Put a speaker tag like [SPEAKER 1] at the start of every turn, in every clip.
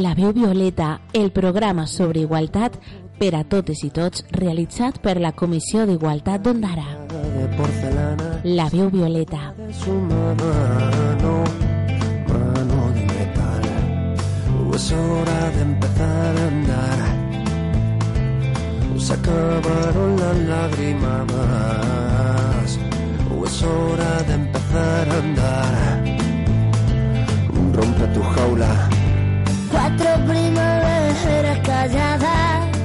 [SPEAKER 1] La veu violeta, el programa sobre igualtat per a totes i tots realitzat per la Comissió d'Igualtat d'Ondara. La veu violeta.
[SPEAKER 2] su mano, mano de metal. Es hora de empezar a andar. Se acabaron las lágrimas. Es hora de empezar a andar. Rompe tu jaula.
[SPEAKER 3] Cuatro primaveras calladas,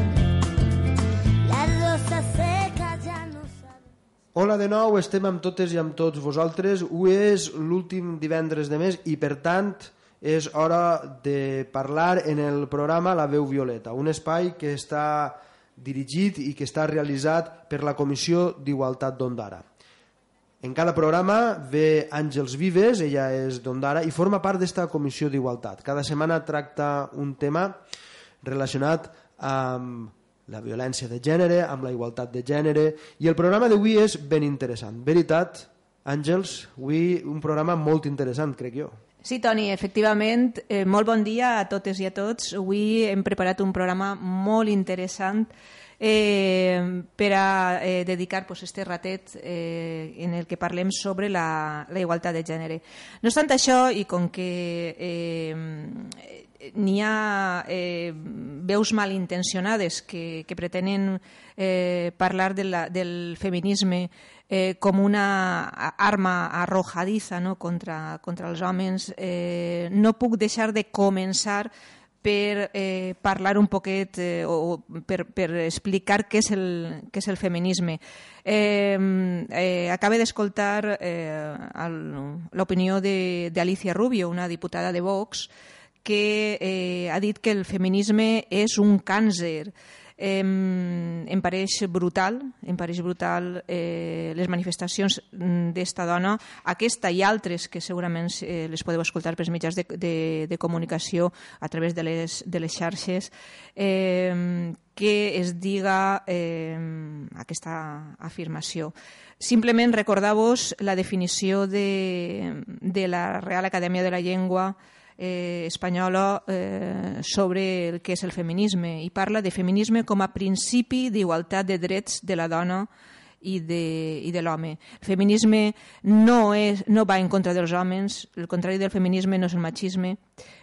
[SPEAKER 3] las rosas secas ya no saben.
[SPEAKER 4] Hola de nou, estem amb totes i amb tots vosaltres. Avui és l'últim divendres de mes i, per tant, és hora de parlar en el programa La veu violeta, un espai que està dirigit i que està realitzat per la Comissió d'Igualtat d'Ondara. En cada programa ve Àngels Vives, ella és d'Ondara i forma part d'esta Comissió d'Igualtat. Cada setmana tracta un tema relacionat amb la violència de gènere, amb la igualtat de gènere, i el programa d'avui és ben interessant. Veritat, Àngels, avui un programa molt interessant, crec jo.
[SPEAKER 5] Sí, Toni, efectivament, eh, molt bon dia a totes i a tots. Avui hem preparat un programa molt interessant per a eh, dedicar pues, este ratet eh, en el que parlem sobre la, la igualtat de gènere. No obstant això, i com que eh, n'hi ha eh, veus malintencionades que, que pretenen eh, parlar de la, del feminisme eh, com una arma arrojadiza no? contra, contra els homes, eh, no puc deixar de començar per eh, parlar un poquet eh, o per, per explicar què és el, què és el feminisme. Eh, eh, acaba d'escoltar eh, l'opinió d'Alicia Rubio, una diputada de Vox, que eh, ha dit que el feminisme és un càncer. Eh, em pareix brutal, em pareix brutal eh, les manifestacions mm, d'esta dona, aquesta i altres que segurament eh, les podeu escoltar pels mitjans de, de, de comunicació a través de les, de les xarxes, eh, que es diga eh, aquesta afirmació. Simplement recordar-vos la definició de, de la Real Acadèmia de la Llengua eh, espanyola eh, sobre el que és el feminisme i parla de feminisme com a principi d'igualtat de drets de la dona i de, i de l'home. El feminisme no, és, no va en contra dels homes, el contrari del feminisme no és el machisme,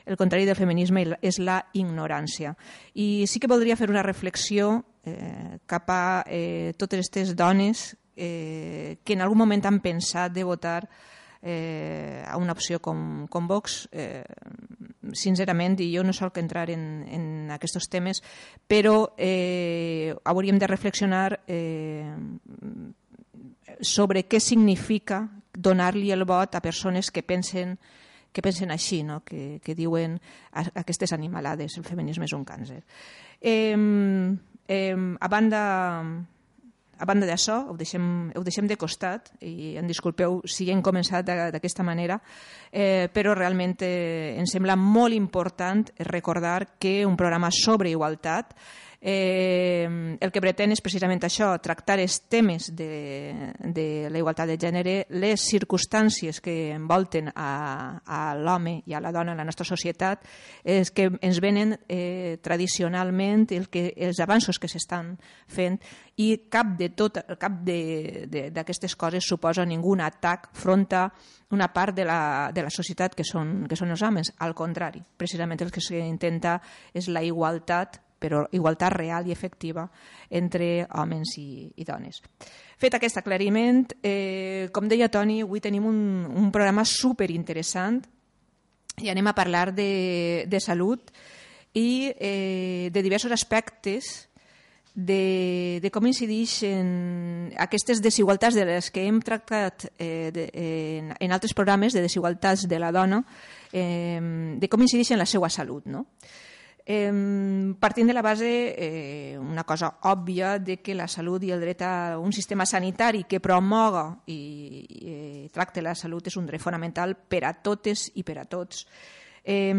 [SPEAKER 5] el contrari del feminisme és la ignorància. I sí que voldria fer una reflexió eh, cap a eh, totes aquestes dones eh, que en algun moment han pensat de votar eh, a una opció com, com Vox, eh, sincerament, i jo no solc entrar en, en aquests temes, però eh, hauríem de reflexionar eh, sobre què significa donar-li el vot a persones que pensen que pensen així, no? que, que diuen aquestes animalades, el feminisme és un càncer. Eh, eh, a banda a banda d'això, ho, deixem, ho deixem de costat i em disculpeu si hem començat d'aquesta manera, eh, però realment eh, em sembla molt important recordar que un programa sobre igualtat eh, el que pretén és precisament això, tractar els temes de, de la igualtat de gènere, les circumstàncies que envolten a, a l'home i a la dona en la nostra societat, és que ens venen eh, tradicionalment el que, els avanços que s'estan fent i cap de tot, cap d'aquestes coses suposa ningú atac front a una part de la, de la societat que són, que són els homes. Al contrari, precisament el que s'intenta és la igualtat però igualtat real i efectiva entre homes i, i dones. Fet aquest aclariment, eh, com deia Toni, avui tenim un, un programa super interessant i anem a parlar de, de salut i eh, de diversos aspectes de, de com incideixen aquestes desigualtats de les que hem tractat eh, de, en, en altres programes de desigualtats de la dona, eh, de com incideixen la seva salut. No? Eh, partint de la base, eh, una cosa òbvia de que la salut i el dret a un sistema sanitari que promoga i, i eh, tracte la salut és un dret fonamental per a totes i per a tots. Eh,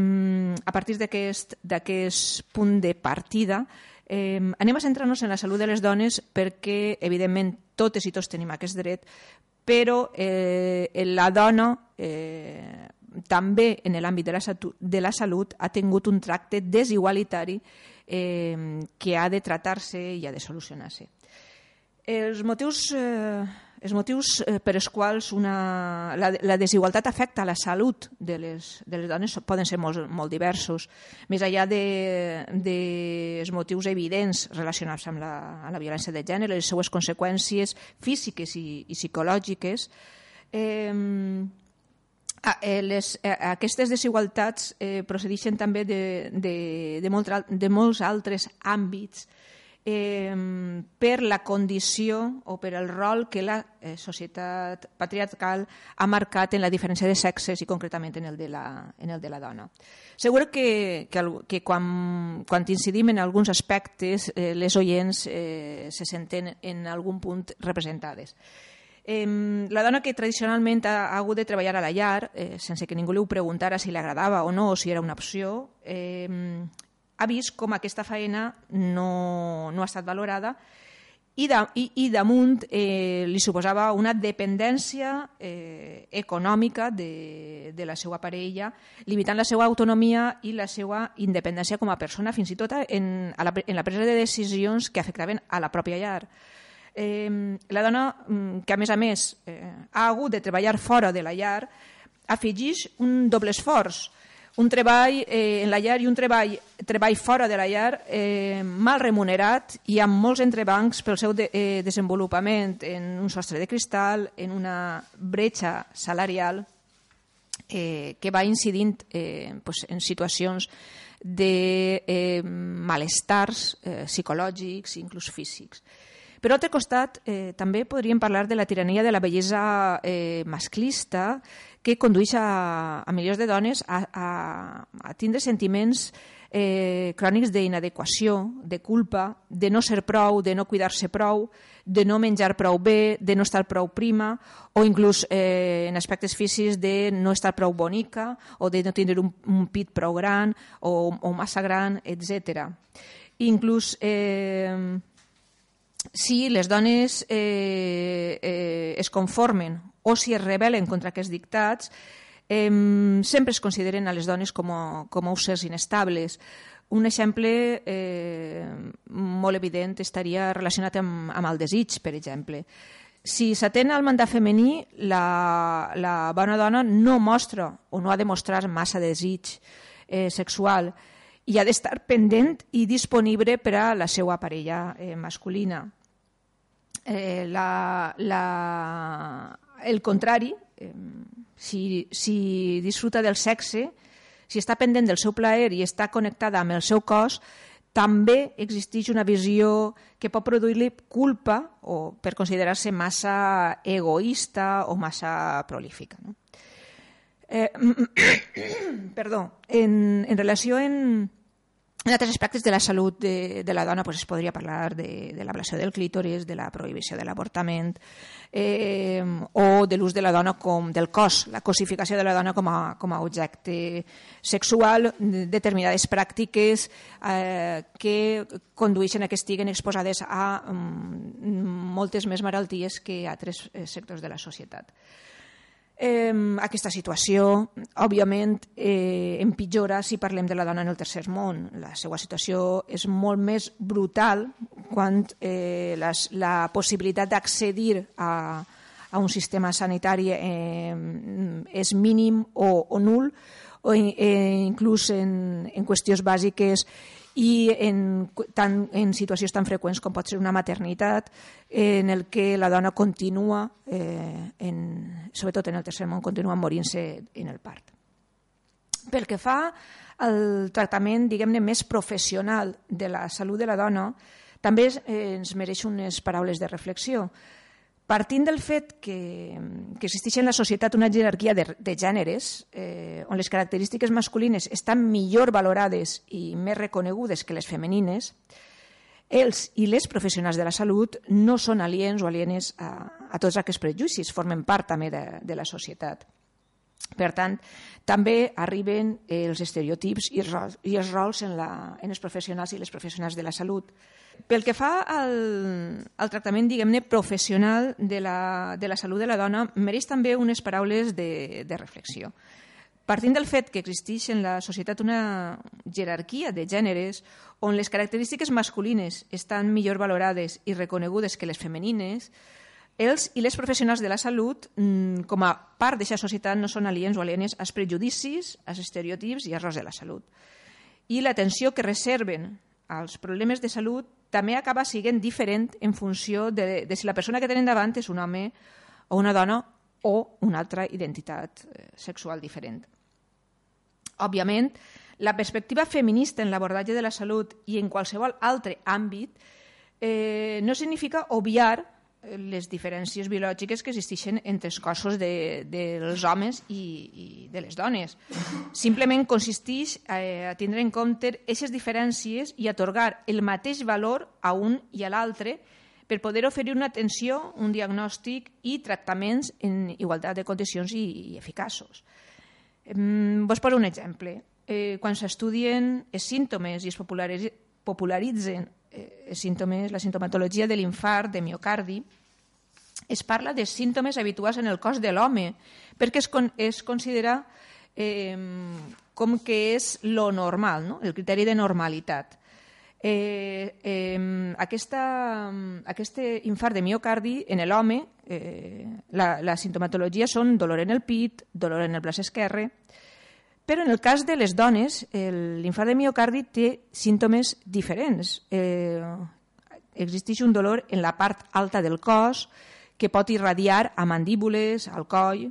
[SPEAKER 5] a partir d'aquest punt de partida, eh, anem a centrar-nos en la salut de les dones perquè, evidentment, totes i tots tenim aquest dret, però eh, la dona eh, també en l'àmbit de, la de la salut ha tingut un tracte desigualitari eh, que ha de tratar-se i ha de solucionar-se. Els motius eh, els motius eh, per els quals una, la, la desigualtat afecta la salut de les, de les dones poden ser molt, molt diversos. Més enllà dels de, de motius evidents relacionats amb la, amb la violència de gènere, les seues conseqüències físiques i, i psicològiques, eh, les, aquestes desigualtats eh, procedeixen també de, de, de, molt, de molts altres àmbits eh, per la condició o per el rol que la eh, societat patriarcal ha marcat en la diferència de sexes i concretament en el de la, en el de la dona. Segur que, que, que quan, quan incidim en alguns aspectes eh, les oients eh, se senten en algun punt representades. Eh, la dona que tradicionalment ha, ha hagut de treballar a la llar, eh, sense que ningú li ho preguntara si li agradava o no, o si era una opció, eh, ha vist com aquesta feina no, no ha estat valorada i, de, i, i damunt eh, li suposava una dependència eh, econòmica de, de la seva parella, limitant la seva autonomia i la seva independència com a persona, fins i tot en, a la, en la presa de decisions que afectaven a la pròpia llar. Eh, la dona, mm, que a més a més eh, ha hagut de treballar fora de la llar, afegeix un doble esforç, un treball eh, en la llar i un treball, treball fora de la llar eh, mal remunerat i amb molts entrebancs pel seu de, eh, desenvolupament en un sostre de cristal, en una bretxa salarial eh, que va incidint eh, pues, en situacions de eh, malestars eh, psicològics, inclús físics. Per altre costat, eh, també podríem parlar de la tirania de la bellesa eh, masclista que condueix a, a milions de dones a, a, a tindre sentiments eh, crònics d'inadequació, de culpa, de no ser prou, de no cuidar-se prou, de no menjar prou bé, de no estar prou prima, o inclús eh, en aspectes físics de no estar prou bonica, o de no tindre un, un pit prou gran o, o massa gran, etc. Inclús eh, si les dones eh, eh, es conformen o si es rebel·len contra aquests dictats, eh, sempre es consideren a les dones com a, com a éssers inestables. Un exemple eh, molt evident estaria relacionat amb, amb el desig, per exemple. Si s'atén al mandat femení, la, la bona dona no mostra o no ha de mostrar massa desig eh, sexual i ha d'estar pendent i disponible per a la seva parella eh, masculina. Eh, la, la, el contrari, eh, si, si disfruta del sexe, si està pendent del seu plaer i està connectada amb el seu cos, també existeix una visió que pot produir-li culpa o per considerar-se massa egoista o massa prolífica. No? Eh, perdó, en, en relació en, en altres aspectes de la salut de, de la dona pues, es podria parlar de, de l'ablació del clítoris, de la prohibició de l'avortament eh, o de l'ús de la dona com del cos, la cosificació de la dona com a, com a objecte sexual, determinades pràctiques eh, que condueixen a que estiguen exposades a mm, moltes més malalties que altres eh, sectors de la societat. Eh, aquesta situació, òbviament, eh, empitjora si parlem de la dona en el tercer món. La seva situació és molt més brutal quan eh, les, la possibilitat d'accedir a, a un sistema sanitari eh, és mínim o, o nul, o eh, inclús en, en qüestions bàsiques i en, tan, en situacions tan freqüents com pot ser una maternitat en el que la dona continua, eh, en, sobretot en el tercer món, continua morint-se en el part. Pel que fa al tractament, diguem-ne, més professional de la salut de la dona, també eh, ens mereix unes paraules de reflexió. Partint del fet que, que existeix en la societat una jerarquia de, de gèneres eh, on les característiques masculines estan millor valorades i més reconegudes que les femenines, els i les professionals de la salut no són aliens o alienes a, a tots aquests prejudicis, formen part també de, de la societat. Per tant, també arriben els estereotips i i els rols en, la, en els professionals i les professionals de la salut pel que fa al, al tractament, diguem-ne, professional de la, de la salut de la dona, mereix també unes paraules de, de reflexió. partint del fet que existeix en la societat una jerarquia de gèneres on les característiques masculines estan millor valorades i reconegudes que les femenines, els i les professionals de la salut, mm, com a part d'aquesta societat, no són aliens o alienes als prejudicis, als estereotips i als rols de la salut. I l'atenció que reserven als problemes de salut també acaba sent diferent en funció de, de si la persona que tenen davant és un home o una dona o una altra identitat eh, sexual diferent. Òbviament, la perspectiva feminista en l'abordatge de la salut i en qualsevol altre àmbit eh, no significa obviar les diferències biològiques que existeixen entre els cossos de, dels homes i, i de les dones. Simplement consisteix eh, a tindre en compte aquestes diferències i atorgar el mateix valor a un i a l'altre per poder oferir una atenció, un diagnòstic i tractaments en igualtat de condicions i, i eficaços. Mm, vos poso un exemple. Eh, quan s'estudien els símptomes i es popularitzen símptomes, la sintomatologia de l'infart de miocardi, es parla de símptomes habituals en el cos de l'home, perquè es, con es considera eh, com que és lo normal, no? el criteri de normalitat. Eh, eh, aquesta, aquest infart de miocardi en l'home, eh, la, la sintomatologia són dolor en el pit, dolor en el braç esquerre, però en el cas de les dones, l'infart de miocardi té símptomes diferents. Eh, existeix un dolor en la part alta del cos que pot irradiar a mandíbules, al coll,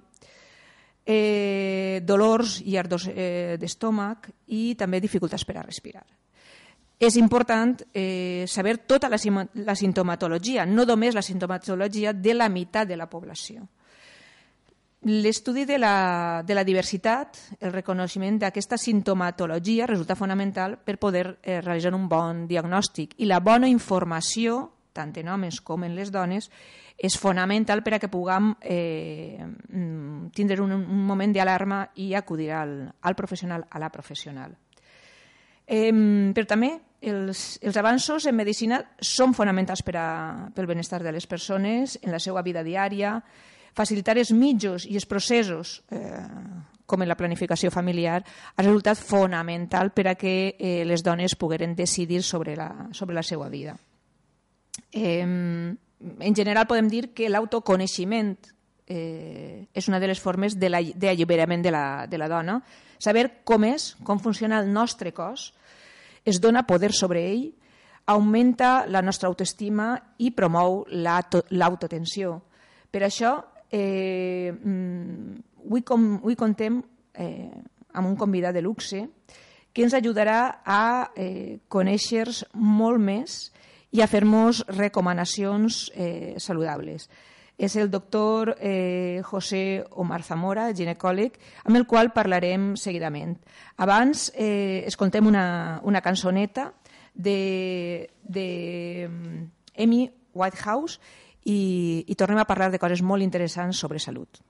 [SPEAKER 5] eh, dolors i ardors eh, d'estómac i també dificultats per a respirar és important eh, saber tota la, la sintomatologia, no només la sintomatologia de la meitat de la població. L'estudi de, la, de la diversitat, el reconeixement d'aquesta sintomatologia resulta fonamental per poder eh, realitzar un bon diagnòstic i la bona informació, tant en homes com en les dones, és fonamental per a que puguem eh, mm, tindre un, un moment d'alarma i acudir al, al professional, a la professional. Eh, però també els, els avanços en medicina són fonamentals per a, pel benestar de les persones en la seva vida diària, facilitar els mitjos i els processos, eh, com en la planificació familiar, ha resultat fonamental per a que eh, les dones pogueren decidir sobre la, sobre la seva vida. Eh, en general podem dir que l'autoconeixement eh, és una de les formes d'alliberament de, la, de la dona, saber com és, com funciona el nostre cos, es dona poder sobre ell, augmenta la nostra autoestima i promou l'autotensió. Per això, eh, mm, avui, com, avui contem eh, amb un convidat de luxe que ens ajudarà a eh, conèixer-nos molt més i a fer-nos recomanacions eh, saludables és el doctor eh, José Omar Zamora, ginecòleg, amb el qual parlarem seguidament. Abans eh, escoltem una, una cançoneta de, de Amy Whitehouse i, i tornem a parlar de coses molt interessants sobre salut.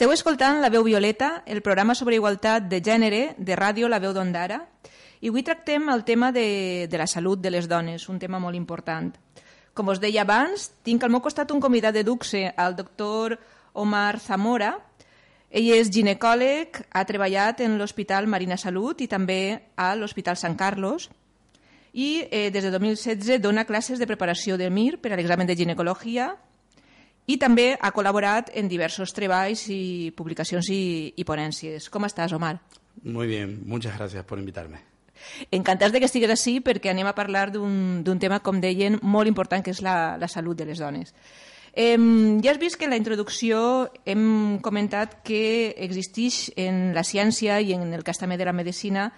[SPEAKER 5] Esteu escoltant La veu violeta, el programa sobre igualtat de gènere de ràdio La veu d'Ondara, i avui tractem el tema de, de la salut de les dones, un tema molt important. Com us deia abans, tinc al meu costat un convidat de Duxe, el doctor Omar Zamora. Ell és ginecòleg, ha treballat en l'Hospital Marina Salut i també a l'Hospital Sant Carlos i eh, des de 2016 dona classes de preparació de MIR per a l'examen de ginecologia i també ha col·laborat en diversos treballs i publicacions i, i ponències. Com estàs, Omar?
[SPEAKER 6] Muy bien, muchas gracias por invitarme.
[SPEAKER 5] Encantats de que estigues així perquè anem a parlar d'un tema, com deien, molt important, que és la, la salut de les dones. Eh, ja has vist que en la introducció hem comentat que existeix en la ciència i en el cas també de la medicina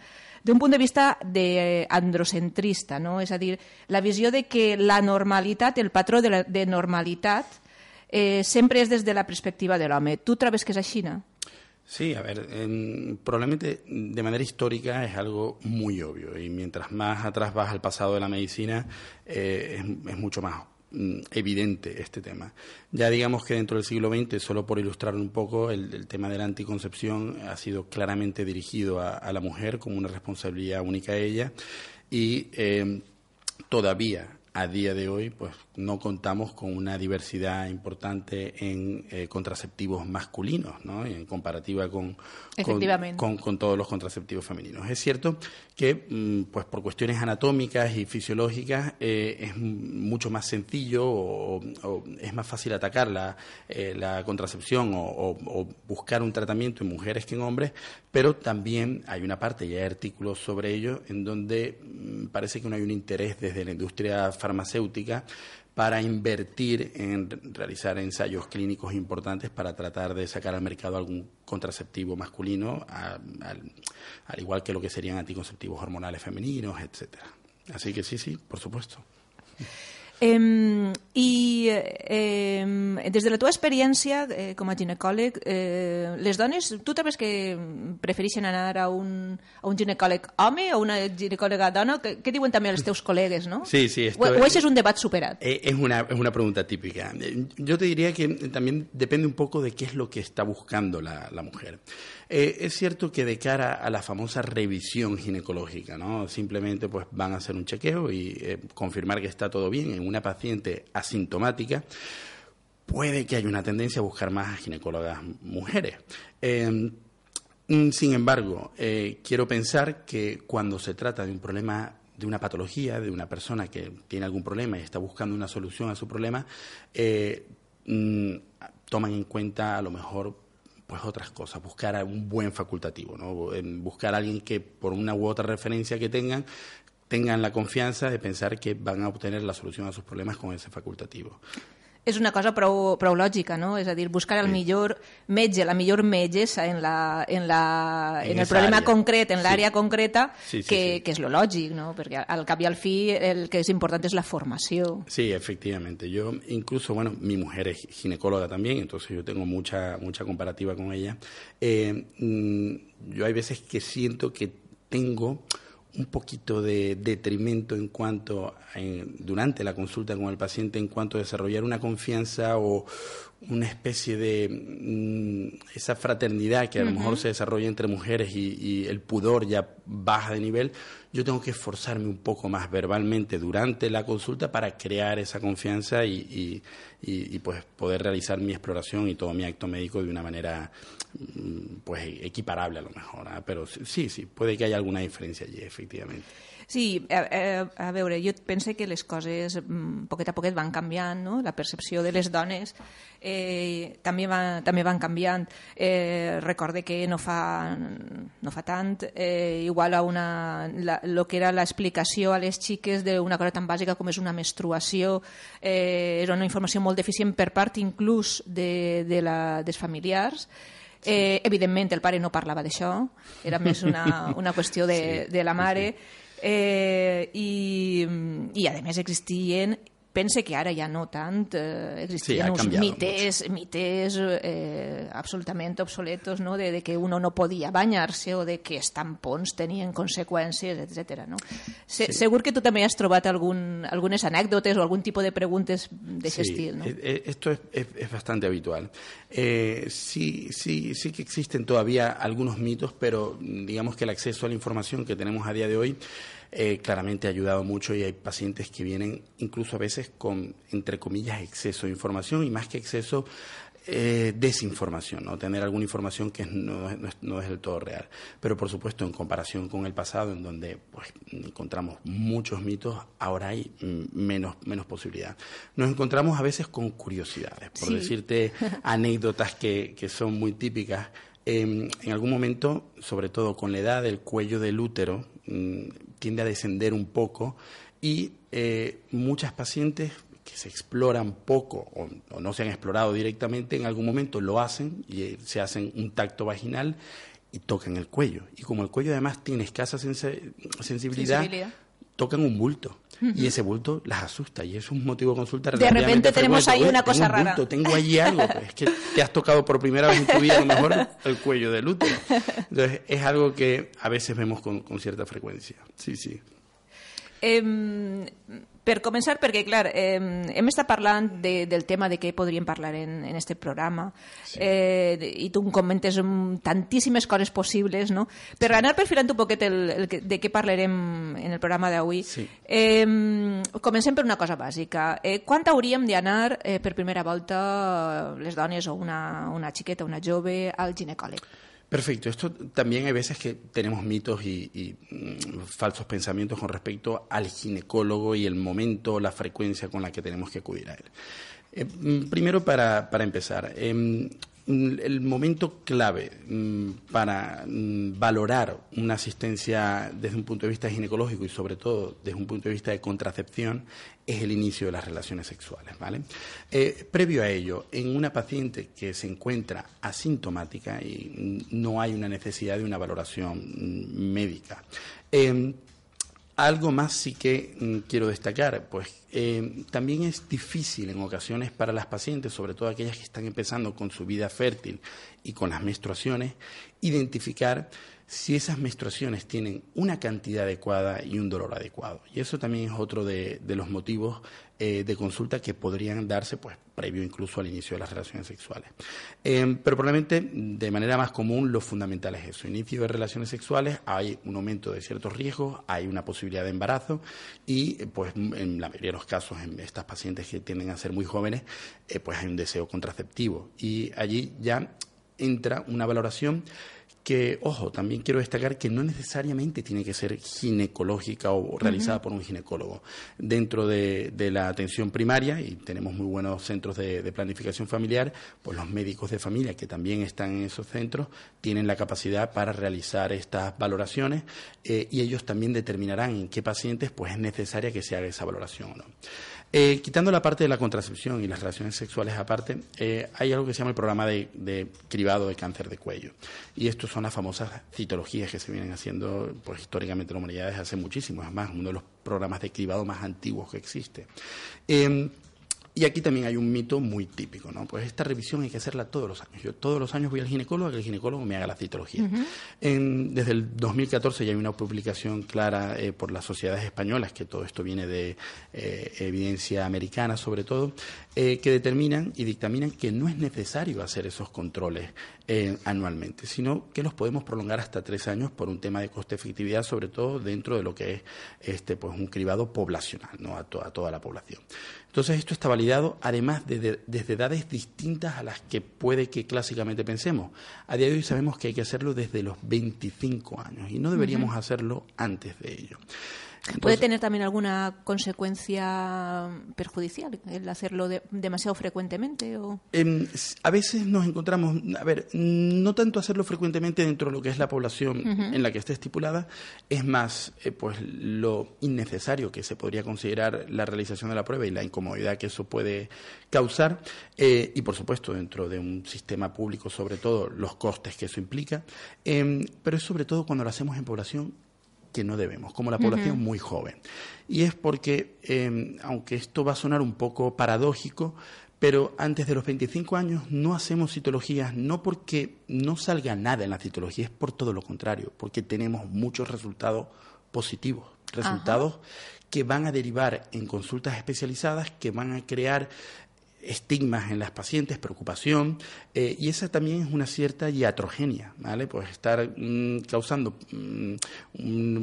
[SPEAKER 5] d'un punt de vista de androcentrista, no? és a dir, la visió de que la normalitat, el patró de, la, de normalitat, eh, sempre és des de la perspectiva de l'home. Tu trobes que és així, no?
[SPEAKER 6] Sí, a ver, probablemente de manera histórica es algo muy obvio y mientras más atrás vas al pasado de la medicina eh, es, mucho más mm, evidente este tema. Ya digamos que dentro del siglo XX, solo por ilustrar un poco, el, tema de la anticoncepción ha sido claramente dirigido a, a, la mujer como una responsabilidad única a ella y eh, todavía a día de hoy pues no contamos con una diversidad importante en eh, contraceptivos masculinos, ¿no? en comparativa con con, con, con, todos los contraceptivos femeninos. Es cierto que, mm, pues por cuestiones anatómicas y fisiológicas, eh, es mucho más sencillo o, o, es más fácil atacar la, eh, la contracepción o, o, buscar un tratamiento en mujeres que en hombres, pero también hay una parte, y hay artículos sobre ello, en donde mm, parece que no hay un interés desde la industria farmacéutica para invertir en realizar ensayos clínicos importantes para tratar de sacar al mercado algún contraceptivo masculino, al, al, igual que lo que serían anticonceptivos hormonales femeninos, etcétera. Así que sí, sí, por supuesto.
[SPEAKER 5] Eh, I eh, des de la teva experiència eh, com a ginecòleg, eh, les dones, tu trobes que prefereixen anar a un, a un ginecòleg home o una ginecòloga dona? Què, què diuen també els teus col·legues, no?
[SPEAKER 6] Sí, sí.
[SPEAKER 5] Esto o, o és un debat superat?
[SPEAKER 6] Eh, es una, es una pregunta típica. Yo te diría que también depende un poco de qué es lo que está buscando la, la mujer. Eh, es cierto que de cara a la famosa revisión ginecológica, ¿no? Simplemente pues van a hacer un chequeo y eh, confirmar que está todo bien en una paciente asintomática. Puede que haya una tendencia a buscar más ginecólogas mujeres. Eh, sin embargo, eh, quiero pensar que cuando se trata de un problema de una patología, de una persona que tiene algún problema y está buscando una solución a su problema, mm, toman en cuenta a lo mejor pues otras cosas, buscar a un buen facultativo, ¿no? buscar a alguien que por una u otra referencia que tengan tengan la confiança de pensar que van a obtenir la solució a sus problemes con ese facultativo.
[SPEAKER 5] És una cosa prou, prou lògica, no? És a dir, buscar el sí. millor metge, la millor metgessa en, la, en, la, en, en el problema àrea. concret, en l'àrea sí. concreta, sí, sí, que, sí. que és lo lògic, no? Perquè al cap i al fi el que és important és la formació.
[SPEAKER 6] Sí, efectivamente. Yo incluso, bueno, mi mujer es ginecóloga también, entonces yo tengo mucha, mucha comparativa con ella. Eh, yo hay veces que siento que tengo un poquito de detrimento en cuanto en, durante la consulta con el paciente en cuanto a desarrollar una confianza o una especie de mmm, esa fraternidad que a uh -huh. lo mejor se desarrolla entre mujeres y, y, el pudor ya baja de nivel, yo tengo que esforzarme un poco más verbalmente durante la consulta para crear esa confianza y, y, y pues poder realizar mi exploración y todo mi acto médico de una manera pues equiparable a lo mejor, ¿eh? pero sí, sí, puede que haya alguna diferència allí, efectivament.
[SPEAKER 5] Sí, a, a, a veure, jo penso que les coses mm, poquet a poquet van canviant, no? la percepció de les dones eh, també, va, també van canviant. Eh, recorde que no fa, no fa tant, eh, igual a una, la, lo que era l'explicació a les xiques d'una cosa tan bàsica com és una menstruació, eh, era una informació molt deficient per part inclús de, de la, dels familiars, Eh, evidentment, el pare no parlava d'això, era més una, una qüestió de, sí, de la mare, eh, i, i a més existien pense que ara ja no tant, eh, existien sí, uns mites, mucho. mites eh, absolutament obsoletos, no? de, de que uno no podia banyar-se o de que els tampons tenien conseqüències, etc. No? Se, sí. Segur que tu també has trobat algun, algunes anècdotes o algun tipus de preguntes d'aquest sí, estil. No?
[SPEAKER 6] Esto es, es, es bastante habitual. Eh, sí, sí, sí que existen todavía algunos mitos, pero digamos que el acceso a la información que tenemos a día de hoy eh, claramente ha ayudado mucho y hay pacientes que vienen incluso a veces con, entre comillas, exceso de información y más que exceso, eh, desinformación, ¿no? tener alguna información que no, no, es del todo real. Pero por supuesto, en comparación con el pasado, en donde pues, encontramos muchos mitos, ahora hay menos, menos posibilidad. Nos encontramos a veces con curiosidades, por decirte anécdotas que, que son muy típicas. en algún momento, sobre todo con la edad, del cuello del útero mm, tiende a descender un poco y eh, muchas pacientes que se exploran poco o, no se han explorado directamente, en algún momento lo hacen y eh, se hacen un tacto vaginal y tocan el cuello. Y como el cuello además tiene escasa sensibilidad, tocan un bulto. Y ese bulto las asusta y es un motivo de consulta
[SPEAKER 5] De repente tenemos ahí una cosa rara.
[SPEAKER 6] tengo allí algo. Pues, es que te has tocado por primera vez en tu vida a lo mejor el cuello del útero. Entonces es algo que a veces vemos con, con cierta frecuencia. Sí, sí.
[SPEAKER 5] Eh, per començar, perquè, clar, eh, hem estat parlant de, del tema de què podríem parlar en, en este programa sí. eh, i tu em comentes tantíssimes coses possibles, no? Per anar perfilant un poquet el, el, de què parlarem en el programa d'avui, sí. eh, comencem per una cosa bàsica. Eh, quan hauríem d'anar eh, per primera volta les dones o una, una xiqueta, una jove, al ginecòleg?
[SPEAKER 6] Perfecto. Esto también hay veces que tenemos mitos y, mm, falsos pensamientos con respecto al ginecólogo y el momento, la frecuencia con la que tenemos que acudir a él. Eh, mm, primero, para, para empezar, em, el momento clave mm, para mm, valorar una asistencia desde un punto de vista ginecológico y sobre todo desde un punto de vista de contracepción es el inicio de las relaciones sexuales. ¿vale? Eh, previo a ello, en una paciente que se encuentra asintomática y no hay una necesidad de una valoración médica, em, algo más sí que mm, quiero destacar, pues eh, también es difícil en ocasiones para las pacientes, sobre todo aquellas que están empezando con su vida fértil y con las menstruaciones, identificar si esas menstruaciones tienen una cantidad adecuada y un dolor adecuado. Y eso también es otro de, los motivos eh, de consulta que podrían darse pues, previo incluso al inicio de las relaciones sexuales. Eh, pero probablemente de manera más común lo fundamental es eso. Inicio de relaciones sexuales, hay un aumento de ciertos riesgos, hay una posibilidad de embarazo y pues en la mayoría de los casos en estas pacientes que tienden a ser muy jóvenes, eh, pues hay un deseo contraceptivo. Y allí ya entra una valoración que, ojo, también quiero destacar que no necesariamente tiene que ser ginecológica o realizada por un ginecólogo. Dentro de, la atención primaria, y tenemos muy buenos centros de, planificación familiar, pues los médicos de familia que también están en esos centros tienen la capacidad para realizar estas valoraciones eh, y ellos también determinarán en qué pacientes pues es necesaria que se haga esa valoración o no. Eh, quitando la parte de la contracepción y las relaciones sexuales aparte, eh, hay algo que se llama el programa de, cribado de cáncer de cuello. Y estos son las famosas citologías que se vienen haciendo pues, históricamente en la humanidad desde hace muchísimo. Además, uno de los programas de cribado más antiguos que existe. Eh, y aquí también hay un mito muy típico, ¿no? Pues esta revisión hay que hacerla todos los años. Yo todos los años voy al ginecólogo a que el ginecólogo me haga la citología. desde el 2014 ya hay una publicación clara eh, por las sociedades españolas, que todo esto viene de eh, evidencia americana sobre todo, eh, que determinan y dictaminan que no es necesario hacer esos controles anualmente, sino que los podemos prolongar hasta tres años por un tema de coste-efectividad, sobre todo dentro de lo que es este, pues un cribado poblacional, ¿no? a toda la población. Entonces esto está validado además desde edades distintas a las que puede que clásicamente pensemos. A día de hoy sabemos que hay que hacerlo desde los 25 años y no deberíamos hacerlo antes de ello.
[SPEAKER 5] ¿Puede tener también alguna consecuencia perjudicial el hacerlo demasiado frecuentemente? O?
[SPEAKER 6] Em, a veces nos encontramos, a ver, no tanto hacerlo frecuentemente dentro de lo que es la población en la que esté estipulada, es más eh, pues lo innecesario que se podría considerar la realización de la prueba y la incomodidad que eso puede causar, eh, y por supuesto dentro de un sistema público, sobre todo los costes que eso implica, em, pero es sobre todo cuando lo hacemos en población que no debemos, como la población muy joven. Y es porque, em, aunque esto va a sonar un poco paradójico, pero antes de los 25 años no hacemos citologías, no porque no salga nada en la citología, es por todo lo contrario, porque tenemos muchos resultados positivos, resultados que van a derivar en consultas especializadas, que van a crear estigmas en las pacientes, preocupación, eh, y esa también es una cierta iatrogenia, ¿vale? Pues estar mm, causando mm,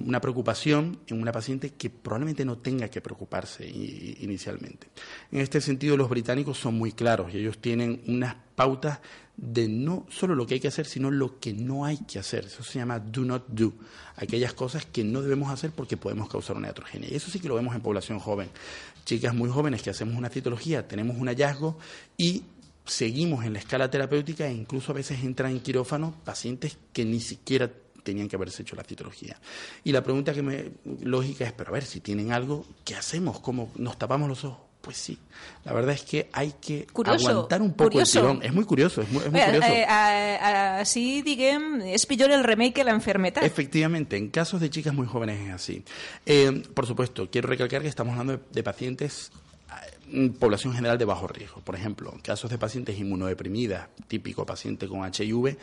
[SPEAKER 6] una preocupación en una paciente que probablemente no tenga que preocuparse inicialmente. En este sentido, los británicos son muy claros y ellos tienen unas pautas de no solo lo que hay que hacer, sino lo que no hay que hacer. Eso se llama do not do. Aquellas cosas que no debemos hacer porque podemos causar una iatrogenia. Y eso sí que lo vemos en población joven chicas muy jóvenes que hacemos una citología, tenemos un hallazgo y seguimos en la escala terapéutica e incluso a veces entran en quirófano pacientes que ni siquiera tenían que haberse hecho la citología. Y la pregunta que me lógica es, pero a ver, si tienen algo, ¿qué hacemos? ¿Cómo nos tapamos los ojos? Pues sí, la verdad es que hay que aguantar un poco el tirón. Es muy curioso, es muy, curioso.
[SPEAKER 5] Eh, así, digamos, es peor el remake que la enfermedad.
[SPEAKER 6] Efectivamente, en casos de chicas muy jóvenes es así. Eh, por supuesto, quiero recalcar que estamos hablando de, pacientes eh, población general de bajo riesgo. Por ejemplo, casos de pacientes inmunodeprimidas, típico paciente con HIV,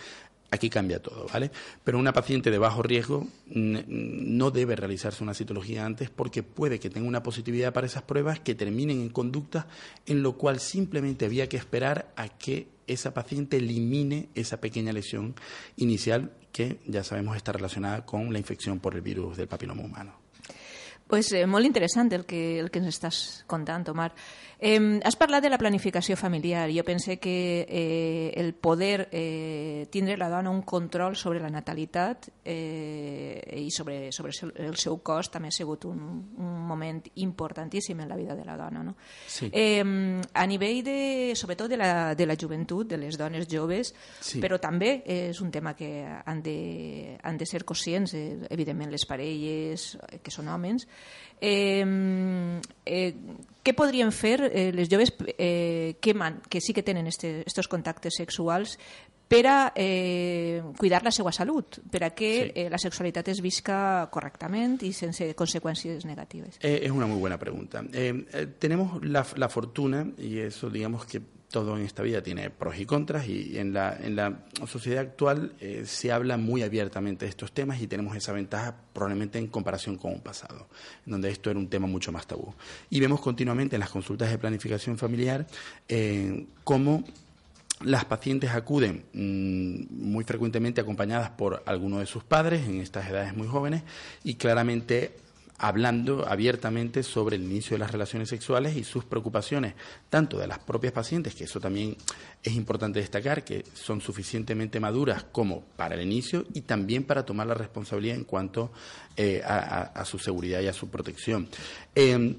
[SPEAKER 6] Aquí cambia todo, ¿vale? Pero una paciente de bajo riesgo no debe realizarse una citología antes porque puede que tenga una positividad para esas pruebas que terminen en conducta en lo cual simplemente había que esperar a que esa paciente elimine esa pequeña lesión inicial que ya sabemos está relacionada con la infección por el virus del papiloma humano.
[SPEAKER 5] Pues eh, molt interessant el que, el que ens estàs contant, Omar. Eh, has parlat de la planificació familiar. Jo pense que eh, el poder eh, tindre la dona un control sobre la natalitat eh, i sobre, sobre el seu cos també ha sigut un, un moment importantíssim en la vida de la dona. No?
[SPEAKER 6] Sí.
[SPEAKER 5] Eh, a nivell, de, sobretot de la, de la joventut, de les dones joves,
[SPEAKER 6] sí.
[SPEAKER 5] però també és un tema que han de, han de ser conscients, eh, evidentment les parelles que són homes, Eh, eh, què podrien fer eh, les joves eh, que, man, que sí que tenen este, contactes sexuals per a eh, cuidar la seva salut, per a que sí. eh, la sexualitat es visca correctament i sense conseqüències negatives?
[SPEAKER 6] Eh, es una muy buena pregunta. Eh, eh, tenemos la, la fortuna, y eso digamos que todo en esta vida tiene pros y contras y en la, en la sociedad actual eh, se habla muy abiertamente de estos temas y tenemos esa ventaja probablemente en comparación con un pasado, en donde esto era un tema mucho más tabú. Y vemos continuamente en las consultas de planificación familiar eh, cómo las pacientes acuden mm, muy frecuentemente acompañadas por alguno de sus padres en estas edades muy jóvenes y claramente hablando abiertamente sobre el inicio de las relaciones sexuales y sus preocupaciones, tanto de las propias pacientes, que eso también es importante destacar, que son suficientemente maduras como para el inicio y también para tomar la responsabilidad en cuanto eh, a, su seguridad y a su protección. Em,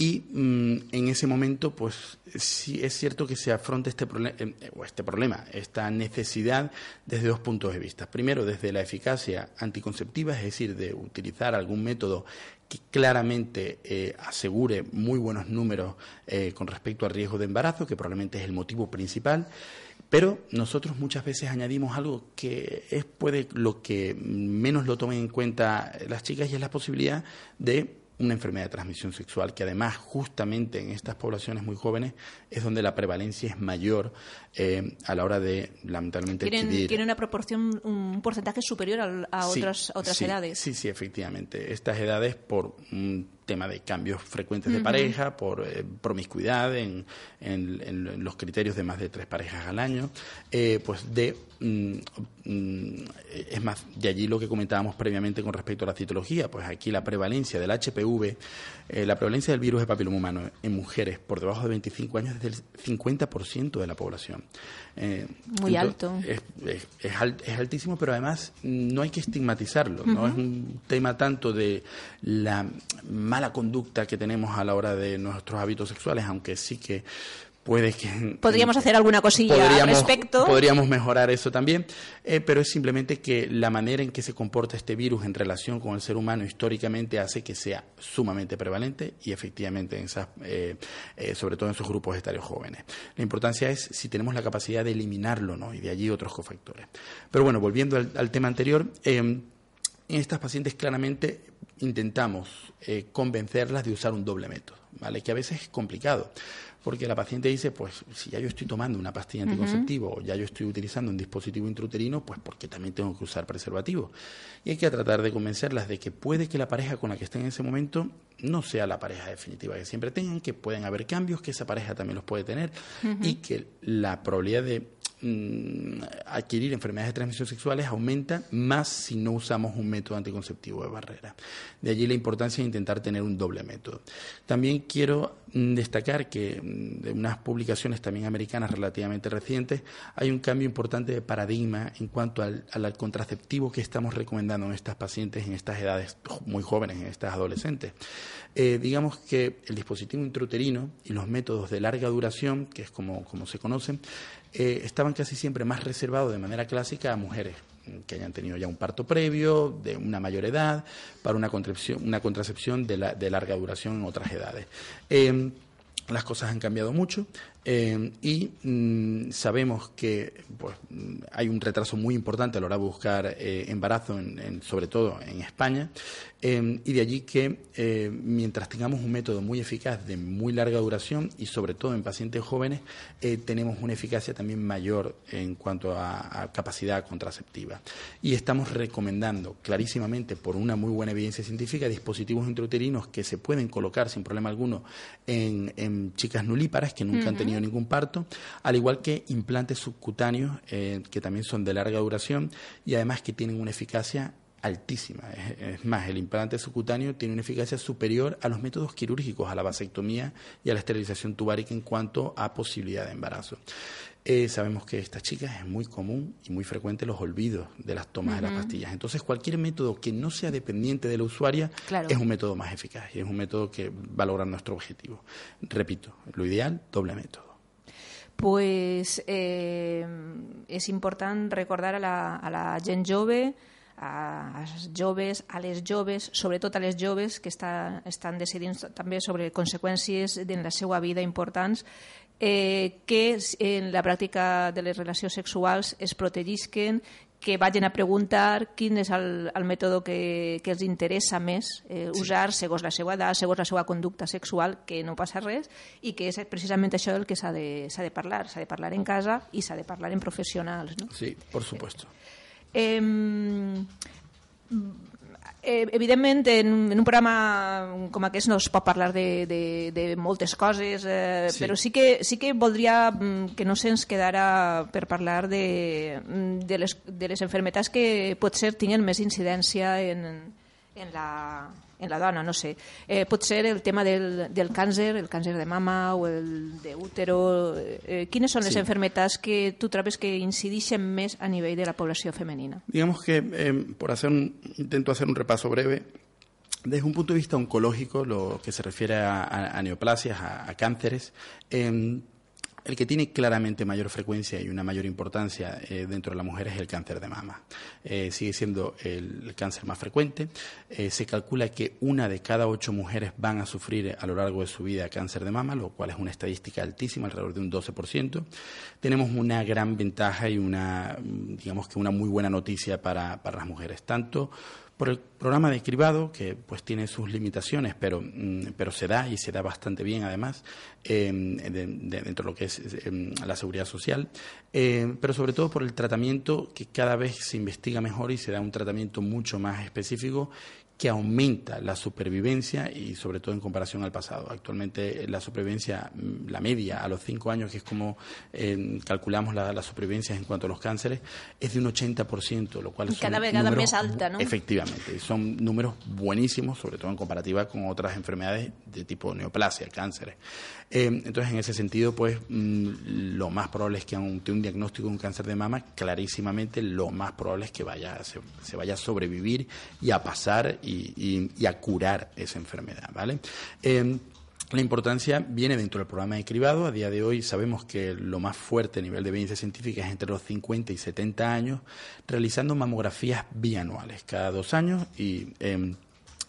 [SPEAKER 6] y mm, en ese momento, pues sí es cierto que se afronta este, eh, este problema, esta necesidad desde dos puntos de vista. Primero, desde la eficacia anticonceptiva, es decir, de utilizar algún método que claramente eh, asegure muy buenos números eh, con respecto al riesgo de embarazo, que probablemente es el motivo principal. Pero nosotros muchas veces añadimos algo que es puede lo que menos lo tomen en cuenta las chicas y es la posibilidad de una enfermedad de transmisión sexual que además justamente en estas poblaciones muy jóvenes es donde la prevalencia es mayor eh, a la hora de lamentablemente
[SPEAKER 5] tienen, tiene una proporción un porcentaje superior a, otras otras edades.
[SPEAKER 6] sí sí efectivamente. Estas edades por un tema de cambios frecuentes de pareja por eh, promiscuidad en, en, los criterios de más de tres parejas al año eh, pues de mm, mm, es más de allí lo que comentábamos previamente con respecto a la citología pues aquí la prevalencia del HPV la prevalencia del virus de papiloma humano en mujeres por debajo de 25 años es del 50% de la población
[SPEAKER 5] eh, Muy alto.
[SPEAKER 6] Es, es, altísimo, pero además no hay que estigmatizarlo. No es un tema tanto de la mala conducta que tenemos a la hora de nuestros hábitos sexuales, aunque sí que puede que...
[SPEAKER 5] Podríamos hacer alguna cosilla al respecto.
[SPEAKER 6] Podríamos mejorar eso también, eh, pero es simplemente que la manera en que se comporta este virus en relación con el ser humano históricamente hace que sea sumamente prevalente y efectivamente, en esas, eh, eh, sobre todo en esos grupos etarios jóvenes. La importancia es si tenemos la capacidad de eliminarlo, ¿no? Y de allí otros cofactores. Pero bueno, volviendo al, al tema anterior en estas pacientes claramente intentamos convencerlas de usar un doble método, ¿vale? Que a veces es complicado porque la paciente dice, pues si ya yo estoy tomando una pastilla anticonceptiva o ya yo estoy utilizando un dispositivo intrauterino, pues porque también tengo que usar preservativo. Y hay que tratar de convencerlas de que puede que la pareja con la que estén en ese momento no sea la pareja definitiva que siempre tengan, que pueden haber cambios, que esa pareja también los puede tener y que la probabilidad de mm, adquirir enfermedades de transmisión sexuales aumenta más si no usamos un método anticonceptivo de barrera. De allí la importancia de intentar tener un doble método. También quiero mm, destacar que mm, de unas publicaciones también americanas relativamente recientes hay un cambio importante de paradigma en cuanto al, al contraceptivo que estamos recomendando en estas pacientes en estas edades muy jóvenes, en estas adolescentes. Eh, digamos que el dispositivo intrauterino y los métodos de larga duración, que es como, se conocen, eh, estaban casi siempre más reservados de manera clásica a mujeres que hayan tenido ya un parto previo, de una mayor edad, para una contracepción, una contracepción de, de larga duración en otras edades. Eh, las cosas han cambiado mucho y mm, sabemos que pues, hay un retraso muy importante a la hora de buscar embarazo, sobre todo en España, Em, y de allí que eh, mientras tengamos un método muy eficaz de muy larga duración y sobre todo en pacientes jóvenes, eh, tenemos una eficacia también mayor en cuanto a, capacidad contraceptiva. Y estamos recomendando clarísimamente, por una muy buena evidencia científica, dispositivos intrauterinos que se pueden colocar sin problema alguno en, chicas nulíparas que nunca han tenido ningún parto, al igual que implantes subcutáneos eh, que también son de larga duración y además que tienen una eficacia altísima. Es, más, el implante subcutáneo tiene una eficacia superior a los métodos quirúrgicos, a la vasectomía y a la esterilización tubárica en cuanto a posibilidad de embarazo. Eh, sabemos que estas chicas es muy común y muy frecuente los olvidos de las tomas de las pastillas. Entonces, cualquier método que no sea dependiente de la usuaria es un método más eficaz y es un método que va a lograr nuestro objetivo. Repito, lo ideal, doble método.
[SPEAKER 5] Pues eh, es importante recordar a la, a la gent jove als joves, a les joves, sobretot a les joves que està, estan decidint també sobre conseqüències en la seva vida importants, eh, que en la pràctica de les relacions sexuals es protegisquen, que vagin a preguntar quin és el, el mètode que, que els interessa més eh, usar segons la seva edat, segons la seva conducta sexual, que no passa res, i que és precisament això el que s'ha de, de parlar. S'ha de parlar en casa i s'ha de parlar en professionals. No?
[SPEAKER 6] Sí, por supuesto. Eh,
[SPEAKER 5] Eh, evidentment, en, en un programa com aquest no es pot parlar de, de, de moltes coses, eh, sí. però sí que, sí que voldria mm, que no se'ns quedara per parlar de, mm, de, les, de les enfermetats que potser tinguin més incidència en, en la, en la dona, no sé. Eh, pot ser el tema del, del càncer, el càncer de mama o el d'útero. Eh, quines són les sí. enfermetats que tu trobes que incideixen més a nivell de la població femenina?
[SPEAKER 6] Digamos que, eh, por hacer un, intento hacer un repaso breve, desde un punto de vista oncológico, lo que se refiere a, a, a neoplasias, a, a cánceres, eh, el que tiene claramente mayor frecuencia y una mayor importancia eh, dentro de la mujer es el cáncer de mama. Eh, sigue siendo el, cáncer más frecuente. Eh, se calcula que una de cada ocho mujeres van a sufrir a lo largo de su vida cáncer de mama, lo cual es una estadística altísima, alrededor de un 12%. Tenemos una gran ventaja y una, digamos que una muy buena noticia para, para las mujeres, tanto por el programa de cribado, que pues tiene sus limitaciones, pero, mm, pero se da y se da bastante bien además em, dentro de lo que es em, la seguridad social, em, pero sobre todo por el tratamiento que cada vez se investiga mejor y se da un tratamiento mucho más específico que aumenta la supervivencia y sobre todo en comparación al pasado. Actualmente la supervivencia, mm, la media a los cinco años, que es como eh, calculamos la, la, supervivencia en cuanto a los cánceres, es de un 80%, lo cual es
[SPEAKER 5] cada vez más alta, ¿no?
[SPEAKER 6] Efectivamente, son números buenísimos, sobre todo en comparativa con otras enfermedades de tipo neoplasia, cánceres. Eh, entonces, en ese sentido, pues mm, lo más probable es que ante un diagnóstico de un cáncer de mama, clarísimamente lo más probable es que vaya, se, vaya a sobrevivir y a pasar y, a curar esa enfermedad, ¿vale? Eh, la importancia viene dentro del programa de cribado. A día de hoy sabemos que lo más fuerte a nivel de evidencia científica es entre los 50 y 70 años, realizando mamografías bianuales, cada dos años y em,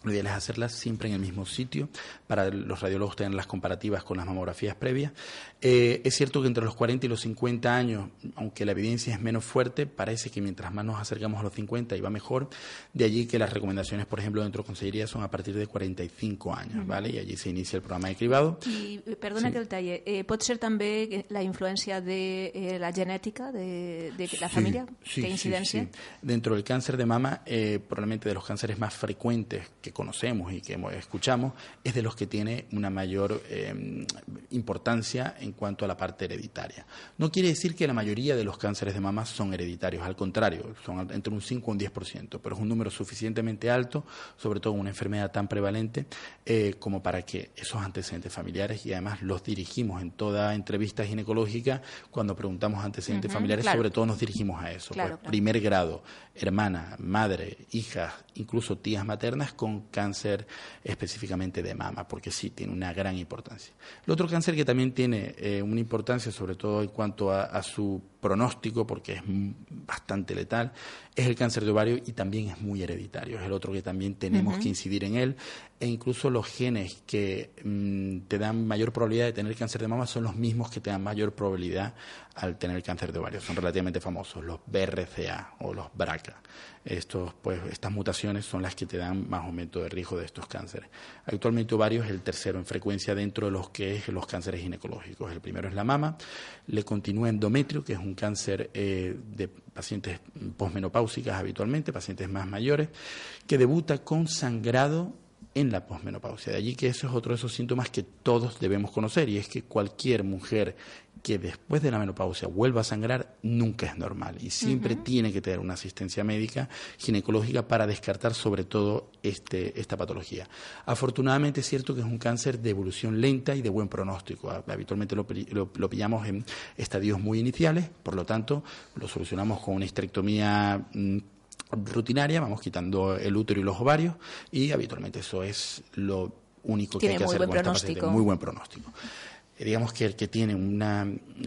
[SPEAKER 6] lo ideal es hacerlas siempre en el mismo sitio para los radiólogos tener las comparativas con las mamografías previas. Eh, es cierto que entre los 40 y los 50 años, aunque la evidencia es menos fuerte, parece que mientras más nos acercamos a los 50 iba mejor. De allí que las recomendaciones, por ejemplo, dentro de Consellería son a partir de 45 años, ¿vale? Y allí se inicia el programa de cribado.
[SPEAKER 5] Y, eh, perdona que el talle, eh, ¿puede ser también la influencia de la genética de, la familia?
[SPEAKER 6] Sí,
[SPEAKER 5] ¿Qué incidencia?
[SPEAKER 6] Dentro del cáncer de mama, probablemente de los cánceres más frecuentes que conocemos y que escuchamos es de los que tiene una mayor em, importancia en cuanto a la parte hereditaria. No quiere decir que la mayoría de los cánceres de mama son hereditarios, al contrario, son entre un 5 y un 10%, pero es un número suficientemente alto, sobre todo en una enfermedad tan prevalente, eh, como para que esos antecedentes familiares, y además los dirigimos en toda entrevista ginecológica, cuando preguntamos antecedentes familiares, sobre todo nos dirigimos a eso. pues, Primer grado, hermana, madre, hijas, incluso tías maternas con cáncer específicamente de mama, porque sí tiene una gran importancia. El otro cáncer que también tiene eh, una importancia, sobre todo en cuanto a, su pronóstico, porque es bastante letal, es el cáncer de ovario y también es muy hereditario. Es el otro que también tenemos que incidir en él. E incluso los genes que mm, te dan mayor probabilidad de tener cáncer de mama son los mismos que te dan mayor probabilidad al tener cáncer de ovario. Son relativamente famosos, los BRCA o los BRCA. Estos, pues, estas mutaciones son las que te dan más aumento de riesgo de estos cánceres. Actualmente ovario es el tercero en frecuencia dentro de los que es los cánceres ginecológicos. El primero es la mama, le continúa endometrio, que es un cáncer eh, de pacientes posmenopáusicas habitualmente, pacientes más mayores, que debuta con sangrado en la posmenopausia. De allí que eso es otro de esos síntomas que todos debemos conocer y es que cualquier mujer que después de la menopausia vuelva a sangrar nunca es normal y siempre tiene que tener una asistencia médica ginecológica para descartar sobre todo este, esta patología. Afortunadamente es cierto que es un cáncer de evolución lenta y de buen pronóstico. Habitualmente lo, lo, pillamos en estadios muy iniciales, por lo tanto lo solucionamos con una histerectomía mm, rutinaria, vamos quitando el útero y los ovarios y habitualmente eso es lo único que hay que hacer con esta paciente. Muy buen pronóstico. Eh, digamos que el que tiene una,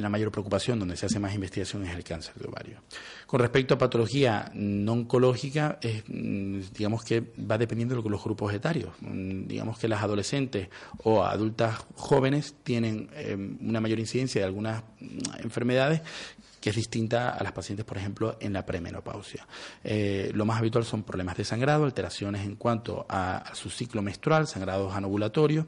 [SPEAKER 6] mayor preocupación, donde se hace más investigación, es el cáncer de ovario. Con respecto a patología no oncológica, mm, digamos que va dependiendo de los grupos etarios. Mm, digamos que las adolescentes o adultas jóvenes tienen eh, una mayor incidencia de algunas mm, enfermedades que es distinta a las pacientes, por ejemplo, en la premenopausia. Eh, lo más habitual son problemas de sangrado, alteraciones en cuanto a su ciclo menstrual, sangrados anovulatorios,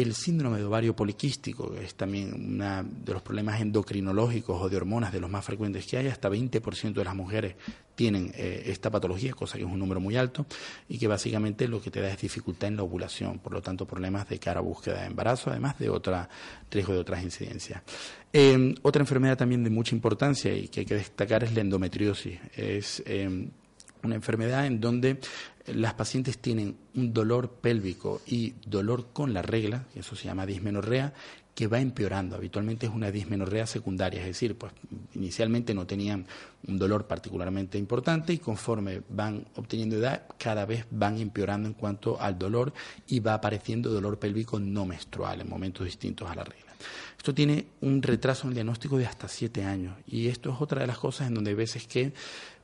[SPEAKER 6] el síndrome de ovario poliquístico es también uno de los problemas endocrinológicos o de hormonas de los más frecuentes que hay. Hasta 20% de las mujeres tienen eh, esta patología, cosa que es un número muy alto, y que básicamente lo que te da es dificultad en la ovulación, por lo tanto problemas de cara a búsqueda de embarazo, además de otra riesgo de otras incidencias. Eh, otra enfermedad también de mucha importancia y que hay que destacar es la endometriosis. Es eh, una enfermedad en donde las pacientes tienen un dolor pélvico y dolor con la regla, eso se llama dismenorrea, que va empeorando. Habitualmente es una dismenorrea secundaria, es decir, pues inicialmente no tenían un dolor particularmente importante y conforme van obteniendo edad, cada vez van empeorando en cuanto al dolor y va apareciendo dolor pélvico no menstrual en momentos distintos a la regla. Esto tiene un retraso en el diagnóstico de hasta siete años y esto es otra de las cosas en donde hay veces que